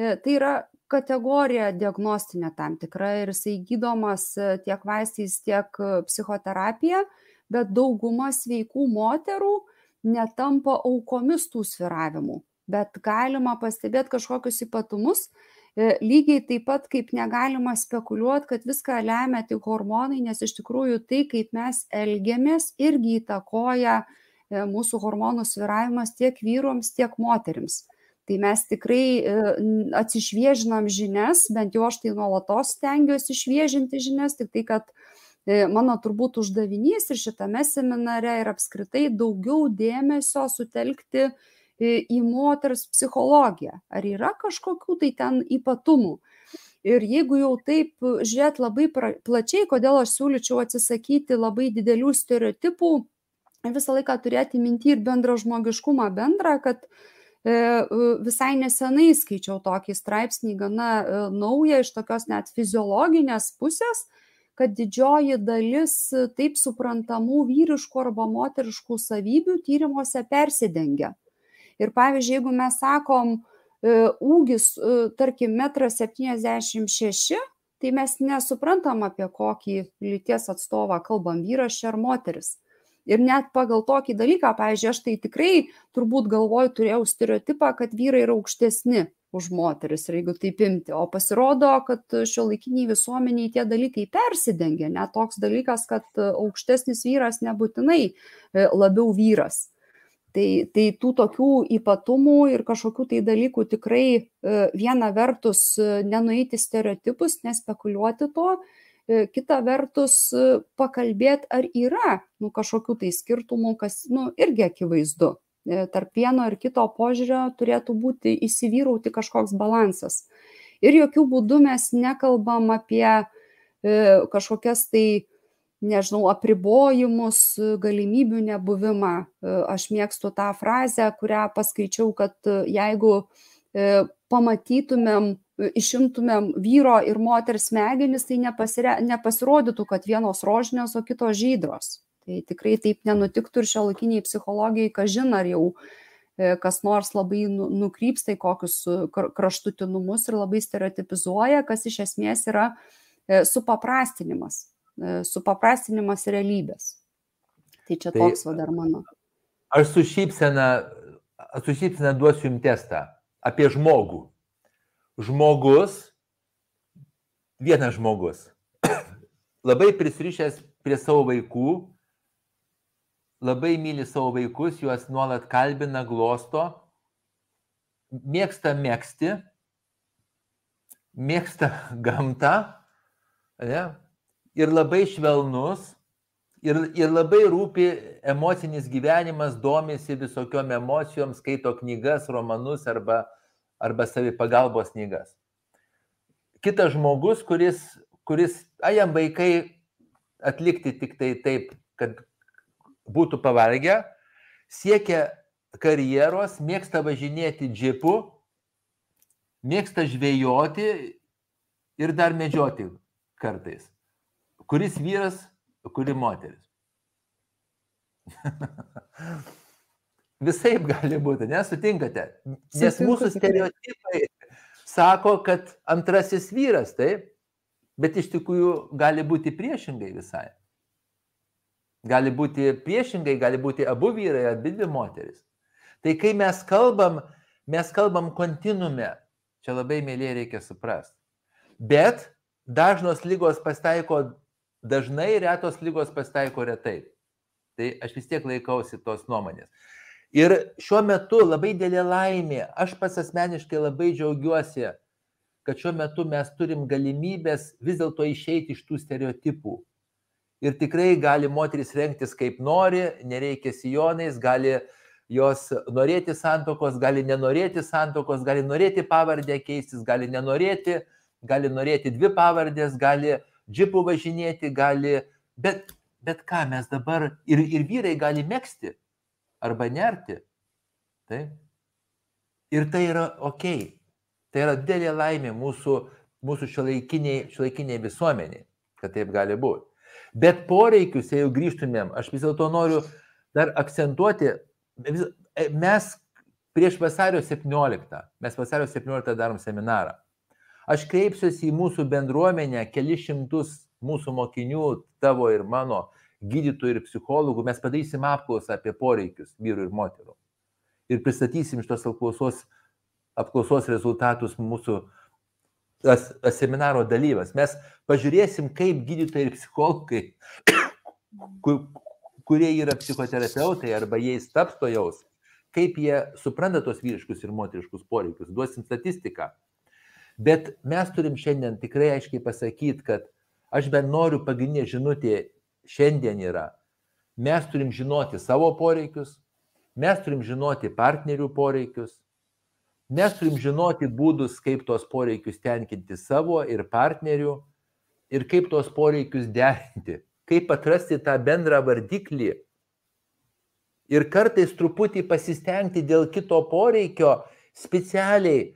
tai yra kategorija diagnostinė tam tikra ir jisai gydomas tiek vaistais, tiek psichoterapija, bet dauguma sveikų moterų netampa aukomis tų sviravimų. Bet galima pastebėti kažkokius ypatumus, E, lygiai taip pat kaip negalima spekuliuoti, kad viską lemia tik hormonai, nes iš tikrųjų tai, kaip mes elgiamės, irgi įtakoja e, mūsų hormonų sviravimas tiek vyrams, tiek moteriams. Tai mes tikrai e, atsišviežinam žinias, bent jau aš tai nuolatos stengiuosi išviežinti žinias, tik tai, kad mano turbūt uždavinys ir šitame seminare ir apskritai daugiau dėmesio sutelkti į moters psichologiją. Ar yra kažkokių tai ten ypatumų? Ir jeigu jau taip žiūrėt labai plačiai, kodėl aš siūlyčiau atsisakyti labai didelių stereotipų, visą laiką turėti minti ir bendrą žmogiškumą bendrą, kad e, visai nesenai skaičiau tokį straipsnį, gana e, naują iš tokios net fiziologinės pusės, kad didžioji dalis taip suprantamų vyriškų arba moteriškų savybių tyrimuose persidengia. Ir pavyzdžiui, jeigu mes sakom, e, ūgis, e, tarkim, 1,76 m, tai mes nesuprantam, apie kokį lyties atstovą kalbam, vyras ar moteris. Ir net pagal tokį dalyką, pavyzdžiui, aš tai tikrai turbūt galvoju, turėjau stereotipą, kad vyrai yra aukštesni už moteris, ir jeigu taip imti. O pasirodo, kad šio laikiniai visuomeniai tie dalykai persidengia. Net toks dalykas, kad aukštesnis vyras nebūtinai e, labiau vyras. Tai, tai tų tokių ypatumų ir kažkokių tai dalykų tikrai e, viena vertus e, nenueiti stereotipus, nespekuliuoti to, e, kita vertus pakalbėti, ar yra nu, kažkokių tai skirtumų, kas nu, irgi akivaizdu. Tarp vieno ir kito požiūrio turėtų būti įsivyrauti kažkoks balansas. Ir jokių būdų mes nekalbam apie kažkokias tai nežinau, apribojimus, galimybių nebuvimą. E, aš mėgstu tą frazę, kurią paskaičiau, kad e, jeigu e, pamatytumėm, išimtumėm vyro ir moters smegenis, tai nepasire, nepasirodytų, kad vienos rožinės, o kitos žydros. Tai tikrai taip nenutiktų ir šio laikiniai psichologijai, ką žino, ar jau kas nors labai nu, nukrypsta į kokius kraštutinumus ir labai stereotipizuoja, kas iš esmės yra supaprastinimas E, supaprastinimas realybės. Tai čia tai, toks va dar mano. Aš su šypsena, su šypsena duosiu jums testą apie žmogų. Žmogus, vienas žmogus, <clears throat> labai prisirišęs prie savo vaikų, labai myli savo vaikus, juos nuolat kalbina, glosto, mėgsta mėgsti, mėgsta <laughs> gamtą, ne, ir labai švelnus, ir, ir labai rūpi emocinis gyvenimas, domisi visokiom emocijom, skaito knygas, romanus arba, arba savipagalbos knygas. kitas žmogus, kuris, kuris, a jam vaikai atlikti tik tai taip, kad būtų pavargę, siekia karjeros, mėgsta važinėti džipu, mėgsta žvejoti ir dar medžioti kartais. Kuris vyras, kuri moteris. <laughs> Visai gali būti, nesutinkate. Nes mūsų stereotipai sako, kad antrasis vyras, taip, bet iš tikrųjų gali būti priešingai visai. Gali būti priešingai, gali būti abu vyrai, abi dvi moteris. Tai kai mes kalbam, mes kalbam kontinume, čia labai mėlyje reikia suprasti. Bet dažnos lygos pasitaiko dažnai, retos lygos pasitaiko retai. Tai aš vis tiek laikausi tos nuomonės. Ir šiuo metu labai dėlė laimė, aš pats asmeniškai labai džiaugiuosi, kad šiuo metu mes turim galimybės vis dėlto išeiti iš tų stereotipų. Ir tikrai gali moteris rengtis kaip nori, nereikia sijonais, gali jos norėti santokos, gali nenorėti santokos, gali norėti pavardę keistis, gali nenorėti, gali norėti dvi pavardės, gali džipų važinėti, gali, bet, bet ką mes dabar, ir, ir vyrai gali mėgsti arba nerti. Taip. Ir tai yra ok. Tai yra didelė laimė mūsų, mūsų šiuolaikiniai, šiuolaikiniai visuomeniai, kad taip gali būti. Bet poreikius, jeigu grįžtumėm, aš vis dėlto noriu dar akcentuoti, e, mes prieš vasario 17, mes vasario 17 darom seminarą. Aš kreipsiuosi į mūsų bendruomenę, keli šimtus mūsų mokinių, tavo ir mano, gydytojų ir psichologų, mes padarysim apklausą apie poreikius vyrų ir moterų. Ir pristatysim šitos apklausos, apklausos rezultatus mūsų tas, tas seminaro dalyvas. Mes pažiūrėsim, kaip gydytojai ir psichologai, <coughs> kur, kurie yra psichoterapeutai arba jais taps to jaus, kaip jie supranta tos vyriškus ir moteriškus poreikius. Duosim statistiką. Bet mes turim šiandien tikrai aiškiai pasakyti, kad aš bent noriu pagrindinė žinutė šiandien yra, mes turim žinoti savo poreikius, mes turim žinoti partnerių poreikius, mes turim žinoti būdus, kaip tos poreikius tenkinti savo ir partnerių ir kaip tos poreikius derinti, kaip atrasti tą bendrą vardiklį ir kartais truputį pasistengti dėl kito poreikio specialiai,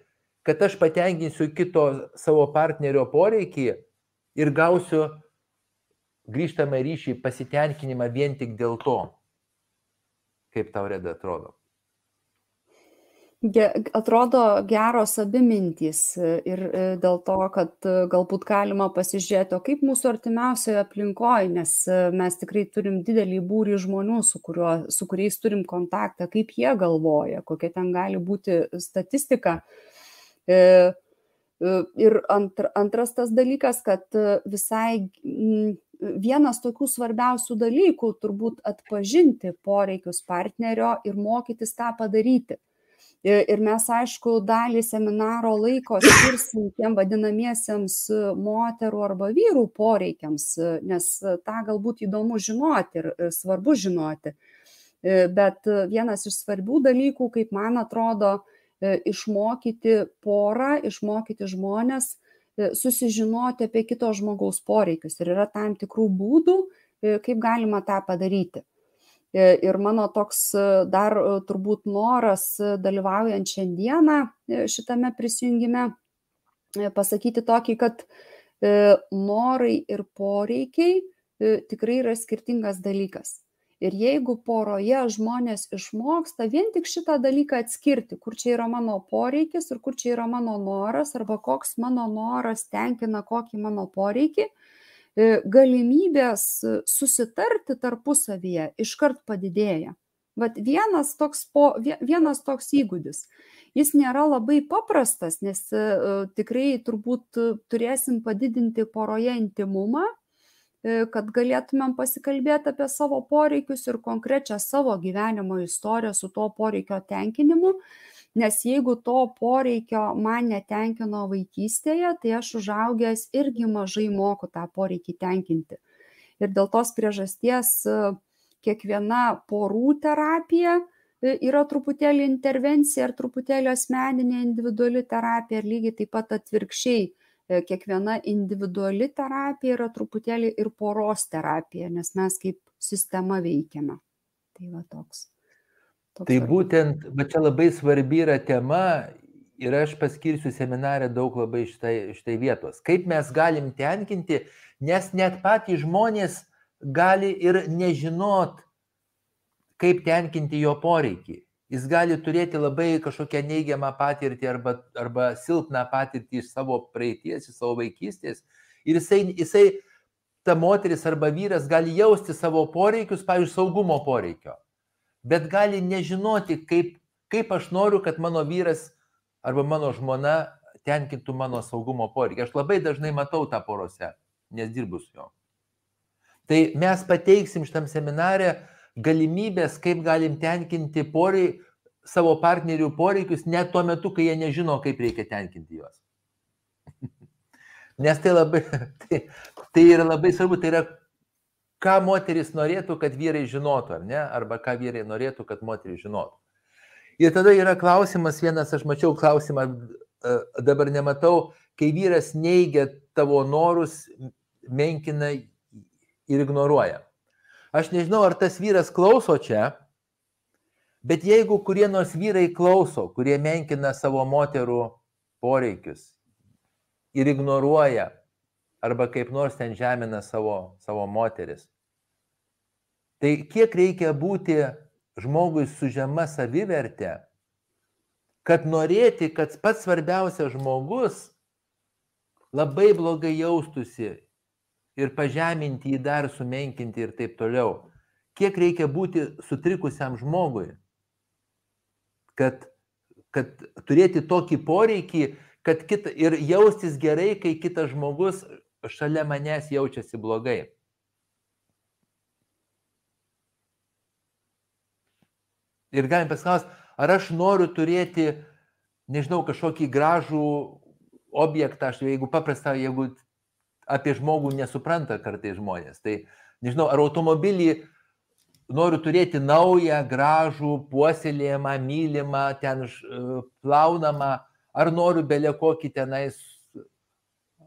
kad aš patenkinsiu kito savo partnerio poreikį ir gausiu grįžtamą ryšį pasitenkinimą vien tik dėl to. Kaip tau reda atrodo? Atrodo geros abi mintys ir e, dėl to, kad e, galbūt galima pasižiūrėti, o kaip mūsų artimiausioje aplinkoje, nes e, mes tikrai turim didelį būrį žmonių, su, kuriuo, su kuriais turim kontaktą, kaip jie galvoja, kokia ten gali būti statistika. E, Ir antr, antras tas dalykas, kad e, visai vienas tokių svarbiausių dalykų turbūt atpažinti poreikius partnerio ir mokytis tą padaryti. Ir ir mes, aišku, dalį seminaro laiko skirsim tiem vadinamiesiems e, moterų arba vyrų poreikiams, e, nes e, tą galbūt įdomu žinoti ir e, svarbu žinoti. E, Bet e, vienas iš svarbių dalykų, kaip man atrodo, e, išmokyti porą, išmokyti žmonės, e, susižinoti apie kito žmogaus poreikius. Ir yra tam tikrų būdų, e, kaip galima tą padaryti. E, Ir mano toks e, dar e, turbūt noras e, dalyvaujant šiandieną e, šitame prisijungime e, pasakyti tokį, kad e, norai ir poreikiai e, tikrai yra skirtingas dalykas. Ir jeigu poroje žmonės išmoksta vien tik šitą dalyką atskirti, kur čia yra mano poreikis ir kur čia yra mano noras, arba koks mano noras tenkina kokį mano poreikį, e, galimybės e, susitarti tarpusavyje iškart padidėja. Vat vienas toks, po, vie- vienas toks įgūdis. Jis nėra labai paprastas, nes e, tikrai turbūt turėsim padidinti poroje intimumą, kad galėtumėm pasikalbėti apie savo poreikius ir konkrečią savo gyvenimo istoriją su to poreikio tenkinimu. Nes jeigu to poreikio man netenkino vaikystėje, tai aš užaugęs irgi mažai moku tą poreikį tenkinti. Ir dėl tos priežasties e, kiekviena porų terapija e, yra truputėlį intervencija ir truputėlį asmeninė individuali terapija ir lygiai taip pat atvirkščiai kiekviena individuali terapija yra truputėlį ir poros terapija, nes mes kaip sistema veikiame. Tai va toks. toks tai būtent, va čia labai svarbi yra tema ir aš paskirsiu seminarę daug labai šitai, šitai vietos. Kaip mes galim tenkinti, nes net patys žmonės gali ir nežinot, kaip tenkinti jo poreikį. Jis gali turėti labai kažkokią neigiamą patirtį arba, arba silpną patirtį iš savo praeities, iš savo vaikystės. Ir jisai, jisai, ta moteris arba vyras gali jausti savo poreikius, pavyzdžiui, saugumo poreikio. Bet gali nežinoti, kaip, kaip aš noriu, kad mano vyras arba mano žmona tenkintų mano saugumo poreikį. Aš labai dažnai matau tą porose, nes dirbu su juo. Tai mes pateiksim šitam seminarė galimybės, kaip galim tenkinti porei, savo partnerių poreikius net tuo metu, kai jie nežino, kaip reikia tenkinti juos. Nes tai, labai, tai, tai yra labai svarbu, tai yra, ką moteris norėtų, kad vyrai žinotų, ar ne, arba ką vyrai norėtų, kad moteris žinotų. Ir tada yra klausimas, vienas aš mačiau klausimą, e, dabar nematau, kai vyras neigia tavo norus, menkina ir ignoruoja. Aš nežinau, ar tas vyras klauso čia, bet jeigu kurie nors vyrai klauso, kurie menkina savo moterų poreikius ir ignoruoja, arba kaip nors ten žemina savo, savo moteris, tai kiek reikia būti žmogui su žema savivertė, kad norėti, kad pats svarbiausias žmogus labai blogai jaustųsi ir pažeminti jį dar sumenkinti ir taip toliau. Kiek reikia būti sutrikusiam žmogui, kad, kad turėti tokį poreikį, kad kita, ir jaustis gerai, kai kitas žmogus šalia manęs jaučiasi blogai. Ir galim pasiklausti, ar aš noriu turėti, nežinau, kažkokį gražų objektą, aš jeigu paprastą, jeigu apie žmogų nesupranta kartai žmonės. Tai nežinau, ar automobilį noriu turėti naują, gražų, puoselėjimą, mylimą, ten e, plaunamą, ar noriu belė kokį tenais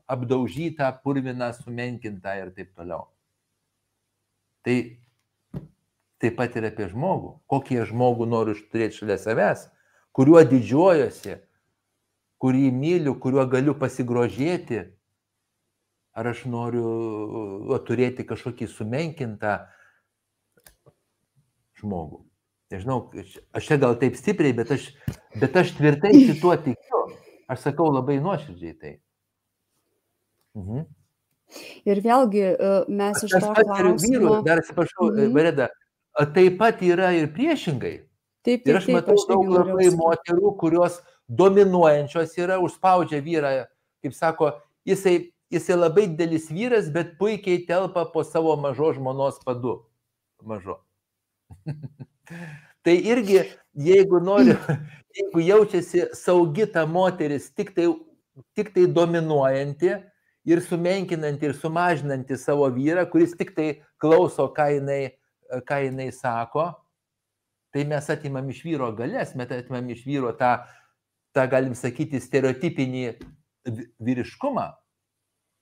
apdaužytą, purviną, sumenkintą ir taip toliau. Tai taip pat ir apie žmogų. Kokį žmogų noriu turėti šalia savęs, kuriuo didžiuojosi, kurį myliu, kuriuo galiu pasigrožėti, ar aš noriu o, turėti kažkokį sumenkintą žmogų. Nežinau, aš čia gal taip stipriai, bet aš, bet aš tvirtai šituo tikiu. Aš sakau labai nuoširdžiai tai. Mhm. Ir vėlgi e, mes iš to klausimo... Vyrų, dar atsiprašau, mhm. Vareda, taip pat yra ir priešingai. Taip, taip, ir aš matau taip, aš daug labai moterų, kurios dominuojančios yra, užspaudžia vyrą, kaip sako, jisai jisai labai didelis vyras, bet puikiai telpa po savo mažo žmonos padu. Mažo. <laughs> tai irgi, jeigu nori, <laughs> jeigu jaučiasi saugi ta moteris, tik tai, tik tai dominuojanti ir sumenkinanti ir sumažinanti savo vyrą, kuris tik tai klauso, ką jinai, ką jinai sako, tai mes atimam iš vyro galės, mes atimam iš vyro tą, tą galim sakyti, stereotipinį vyriškumą,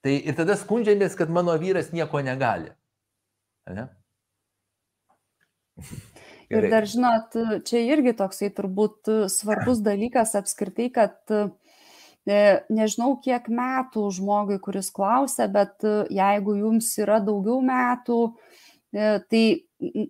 Tai ir tada skundžiamės, kad mano vyras nieko negali. Ne? <laughs> Ir dar žinot, čia irgi toksai turbūt svarbus dalykas apskritai, kad e, nežinau kiek metų žmogui, kuris klausia, bet jeigu jums yra daugiau metų, e, tai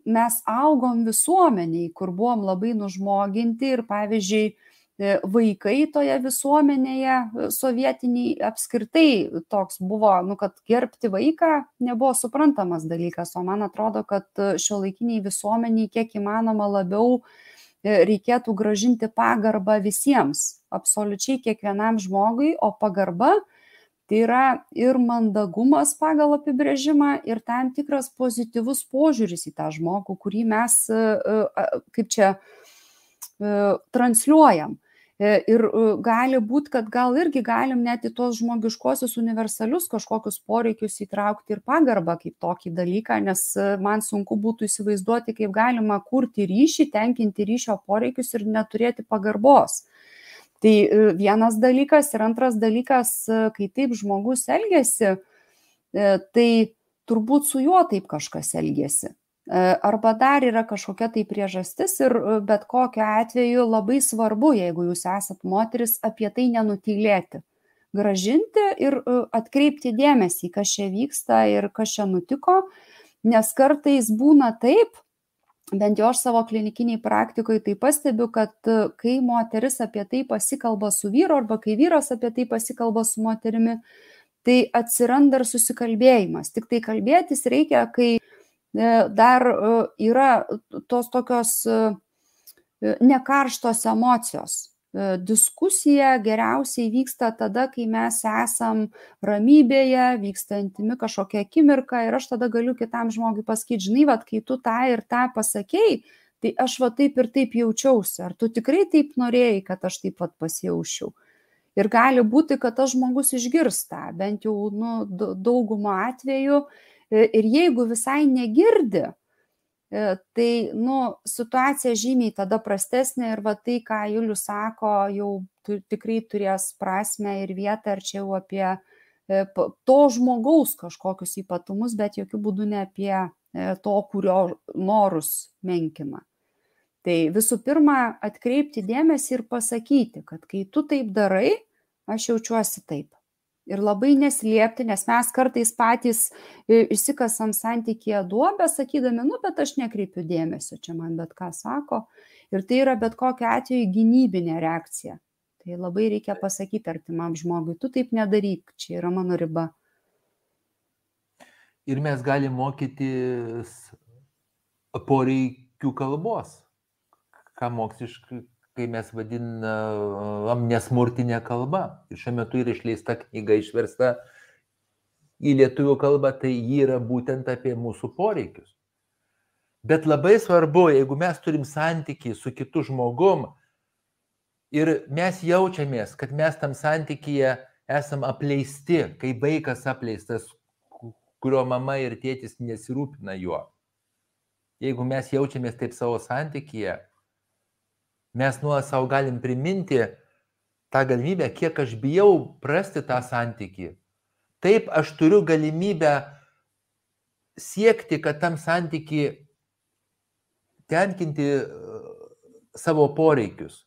mes augom visuomeniai, kur buvom labai nužmoginti ir pavyzdžiui, E, vaikai toje visuomenėje e, sovietiniai apskritai toks buvo, nu, kad gerbti vaiką nebuvo suprantamas dalykas, o man atrodo, kad šio laikiniai visuomeniai kiek įmanoma labiau e, reikėtų gražinti pagarbą visiems, absoliučiai kiekvienam žmogui, o pagarba tai yra ir mandagumas pagal apibrėžimą, ir tam tikras pozityvus požiūris į tą žmogų, kurį mes, kaip čia, transliuojam. E, ir e, gali būt, kad gal irgi galim net į tuos žmogiškosius universalius kažkokius poreikius įtraukti ir pagarbą kaip tokį dalyką, nes e, man sunku būtų įsivaizduoti, kaip galima kurti ryšį, tenkinti ryšio poreikius ir neturėti pagarbos. Tai vienas dalykas ir antras dalykas, kai taip žmogus elgesi, tai turbūt su juo taip kažkas elgesi. Arba dar yra kažkokia tai priežastis ir bet kokiu atveju labai svarbu, jeigu jūs esat moteris, apie tai nenutylėti. Gražinti ir atkreipti dėmesį, kas čia vyksta ir kas čia nutiko, nes kartais būna taip, bent jau aš savo klinikiniai praktikoje tai pastebiu, kad e, kai moteris apie tai pasikalba su vyru arba kai vyras apie tai pasikalba su moterimi, tai atsiranda ir susikalbėjimas. Tik tai kalbėtis reikia, kai e, dar e, yra tos tokios nekarštos emocijos. E, diskusija geriausiai vyksta tada, kai mes esam ramybėje, vyksta intimi kažkokia akimirka ir aš tada galiu kitam žmogui pasakyti, žinai, vad, kai tu tą ir tą pasakėjai, tai aš va taip ir taip jaučiausi. Ar tu tikrai taip norėjai, kad aš taip pat pasijaučiau? Ir gali būti, kad tas žmogus išgirsta, bent jau nu, daugumo atveju. E, ir jeigu visai negirdi, E, tai nu, situacija žymiai tada prastesnė ir va tai, ką Julius sako, jau tikrai turės prasme ir vietą, ar čia jau apie e, to žmogaus kažkokius ypatumus, bet jokių būdų ne apie to, kurio norus menkina. Tai visų pirma, atkreipti dėmesį ir pasakyti, kad kai tu taip darai, aš jaučiuosi taip ir labai neslėpti, nes mes kartais patys e, išsikasam santykėje duobę, sakydami, nu, bet aš nekreipiu dėmesio, čia man bet ką sako. Ir tai yra bet kokia atveju gynybinė reakcija. Tai labai reikia pasakyti artimam žmogui, tu taip nedaryk, čia yra mano riba. Ir mes galime mokytis poreikių kalbos, ką moksliškai kai mes vadinam nesmurtinė kalba. Ir šiuo metu yra išleista knyga išversta į lietuvių kalbą, tai ji yra būtent apie mūsų poreikius. Bet labai svarbu, jeigu mes turim santykių su kitu žmogum ir mes jaučiamės, kad mes tam santykyje esam apleisti, kai vaikas apleistas, kurio mama ir tėtis nesirūpina juo. Jeigu mes jaučiamės taip savo santykyje, mes nuolat savo galim priminti tą galimybę, kiek aš bijau prasti tą santyki. Taip, aš turiu galimybę siekti, kad tam santyki tenkinti e, savo poreikius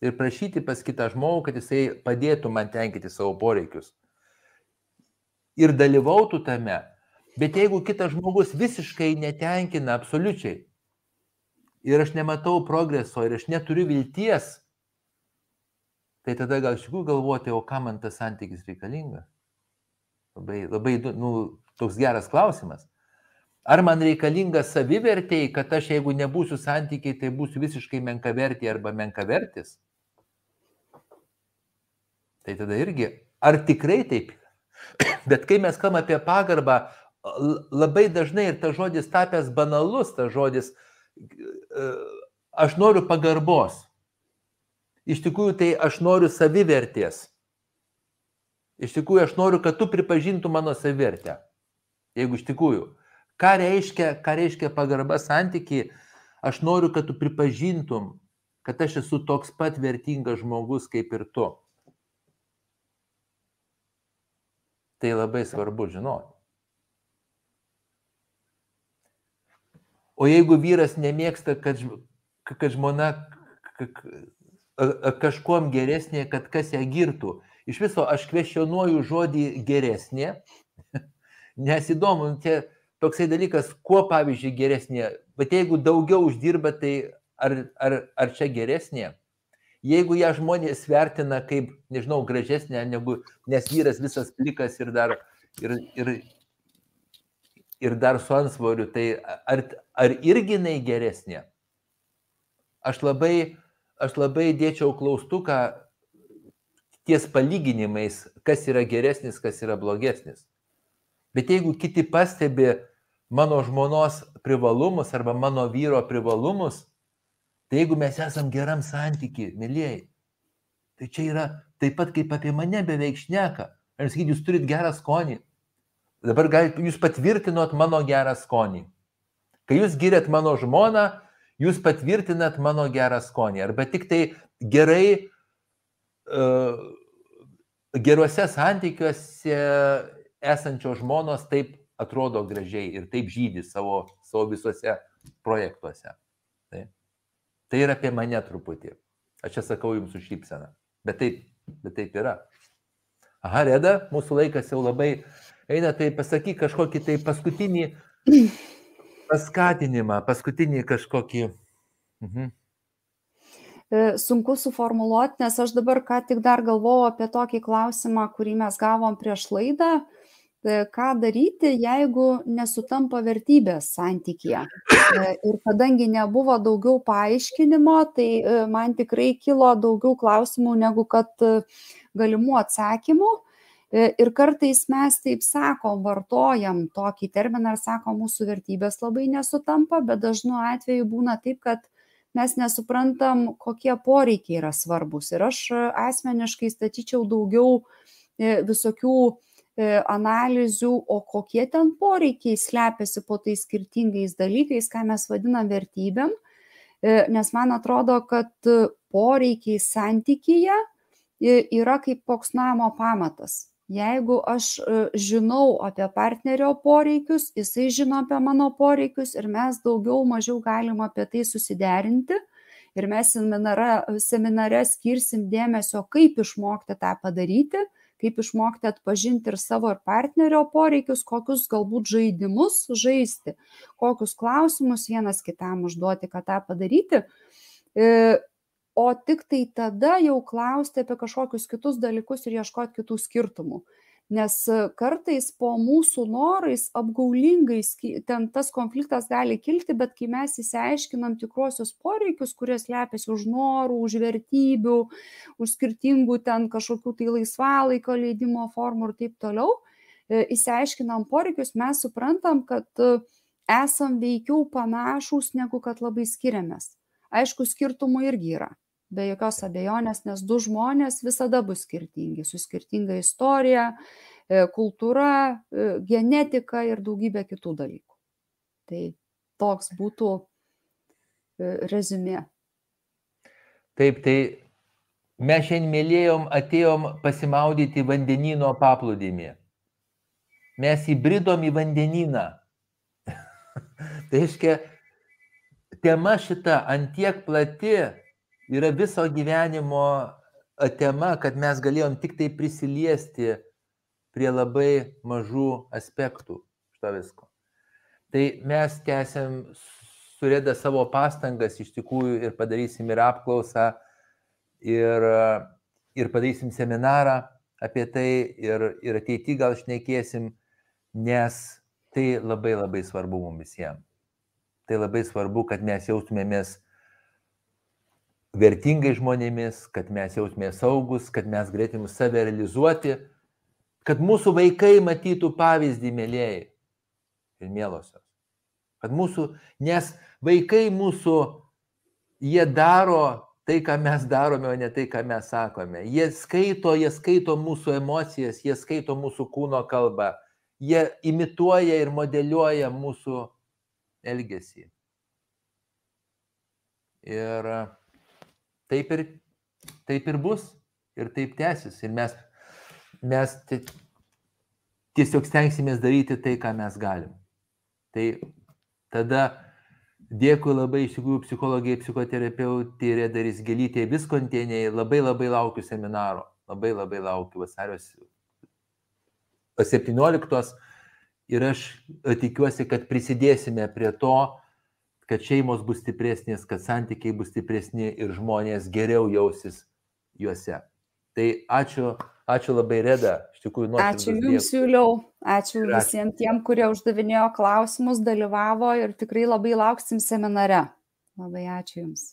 ir prašyti pas kitą žmogų, kad jisai padėtų man tenkinti savo poreikius. Ir dalyvautų tame. Bet jeigu kitas žmogus visiškai netenkina absoliučiai, ir aš nematau progreso ir aš neturiu vilties, tai tada gal iš tikrųjų galvoti, o kam man tas santykis reikalingas? Labai, labai nu, toks geras klausimas. Ar man reikalinga savivertėjai, kad aš jeigu nebūsiu santykiai, tai būsiu visiškai menkavertė arba menkavertis? Tai tada irgi, ar tikrai taip? <coughs> Bet kai mes kalbame apie pagarbą, labai dažnai ir tas žodis tapęs banalus, tas žodis aš noriu pagarbos. Iš tikrųjų, tai aš noriu savivertės. Iš tikrųjų, aš noriu, kad tu pripažintum mano savivertę. Jeigu iš tikrųjų. Ką reiškia, ką reiškia pagarba santykiai, aš noriu, kad tu pripažintum, kad aš esu toks pat vertingas žmogus kaip ir tu. Tai labai svarbu žinoti. O jeigu vyras nemėgsta, kad, kad žmona kažkuom geresnė, kad kas ją girtų. Iš viso aš kvestionuoju žodį geresnė, <laughs> nes įdomu, nu, čia toksai dalykas, kuo pavyzdžiui geresnė, bet jeigu daugiau uždirba, tai ar, ar, ar čia geresnė? Jeigu ją žmonės vertina kaip, nežinau, gražesnė, negu, nes vyras visas plikas ir dar, ir, ir, ir dar su ansvoriu, tai ar, ar irgi jinai geresnė? Aš labai, aš labai dėčiau klaustuką ties palyginimais, kas yra geresnis, kas yra blogesnis. Bet jeigu kiti pastebi mano žmonos privalumus arba mano vyro privalumus, tai jeigu mes esam geram santyki, mėlyjei, tai čia yra taip pat kaip apie mane beveik šneka. Ar sakyti, jūs turit gerą skonį, Dabar galite, jūs patvirtinot mano gerą skonį. Kai jūs giriat mano žmoną, jūs patvirtinat mano gerą skonį. Arba tik tai gerai geruose santykiuose esančios žmonos taip atrodo gražiai ir taip žydi savo, savo visuose projektuose. Tai, tai yra apie mane truputį. Aš čia sakau jums su šypsena. Bet taip, bet taip yra. Aha, Reda, mūsų laikas jau labai eina, tai pasakyk kažkokį tai paskutinį paskatinimą, paskutinį kažkokį. Mhm. E, sunku suformuoluoti, nes aš dabar ką tik dar galvojau apie tokį klausimą, kurį mes gavom prieš laidą. E, ką daryti, jeigu nesutampa vertybės santykėje. E, ir kadangi nebuvo daugiau paaiškinimo, tai man tikrai kilo daugiau klausimų negu kad galimų atsakymų. Ir kartais mes taip sakom, vartojam tokį terminą ir sakom, mūsų vertybės labai nesutampa, bet dažnu atveju būna taip, kad mes nesuprantam, kokie poreikiai yra svarbus. Ir aš e, asmeniškai statyčiau daugiau e, visokių e, analizių, o kokie ten poreikiai slepiasi po tais skirtingais dalykais, ką mes vadinam vertybėm. Nes man atrodo, kad poreikiai santykyje yra kaip koks namo pamatas jeigu aš e, žinau apie partnerio poreikius, jisai žino apie mano poreikius ir mes daugiau mažiau galim apie tai susiderinti. Ir mes seminare, seminare skirsim dėmesio, kaip išmokti tą padaryti, kaip išmokti atpažinti ir savo ir partnerio poreikius, kokius galbūt žaidimus žaisti, kokius klausimus vienas kitam užduoti, kad tą padaryti. O tik tai tada jau klausti apie kažkokius kitus dalykus ir ieškoti kitų skirtumų. Nes e, kartais po mūsų norais apgaulingai ten tas konfliktas gali kilti, bet kai mes įsiaiškinam tikruosius poreikius, kurie slepiasi už norų, už vertybių, už skirtingų ten kažkokių tai laisvalaiko leidimo formų ir taip toliau, įsiaiškinam e, poreikius, mes suprantam, kad e, esam veikiau panašus, negu kad labai skiriamės. Aišku, skirtumų irgi yra be jokios abejonės, nes du žmonės visada bus skirtingi, su skirtinga istorija, e, kultūra, e, genetika ir daugybė kitų dalykų. Tai toks būtų e, rezumė. Taip, tai mes šiandien mėlėjom, atėjom pasimaudyti vandenino paplūdimį. Mes įbridom į vandenyną. <laughs> tai reiškia, tema šita antiek plati, yra viso gyvenimo tema, kad mes galėjom tik tai prisiliesti prie labai mažų aspektų šito visko. Tai mes tęsiam surėdę savo pastangas iš tikrųjų ir padarysim ir apklausą, ir, ir padarysim seminarą apie tai, ir, ir ateity gal šnekėsim, nes tai labai labai svarbu mums visiems. Tai labai svarbu, kad mes jaustumėmės vertingais žmonėmis, kad mes jausmė saugus, kad mes galėtum save realizuoti, kad mūsų vaikai matytų pavyzdį, mėlyjei ir mėlosios. Kad mūsų, nes vaikai mūsų, jie daro tai, ką mes darome, o ne tai, ką mes sakome. Jie skaito, jie skaito mūsų emocijas, jie skaito mūsų kūno kalbą, jie imituoja ir modeliuoja mūsų elgesį. Ir taip ir, taip ir bus ir taip tęsis. Ir mes, mes tiesiog stengsimės daryti tai, ką mes galim. Tai tada dėkui labai iš tikrųjų psichologijai, psichoterapeutė Redaris Gelytė, viskontėniai, labai labai laukiu seminaro, labai labai laukiu vasario 17 ir aš tikiuosi, kad prisidėsime prie to, kad šeimos bus stipresnės, kad santykiai bus stipresni ir žmonės geriau jausis juose. Tai ačiū, ačiū labai Reda, iš tikrųjų nuoširdus. Ačiū Jums, Juliau, ačiū, ačiū visiems tiem, kurie uždavinėjo klausimus, dalyvavo ir tikrai labai lauksim seminare. Labai ačiū Jums.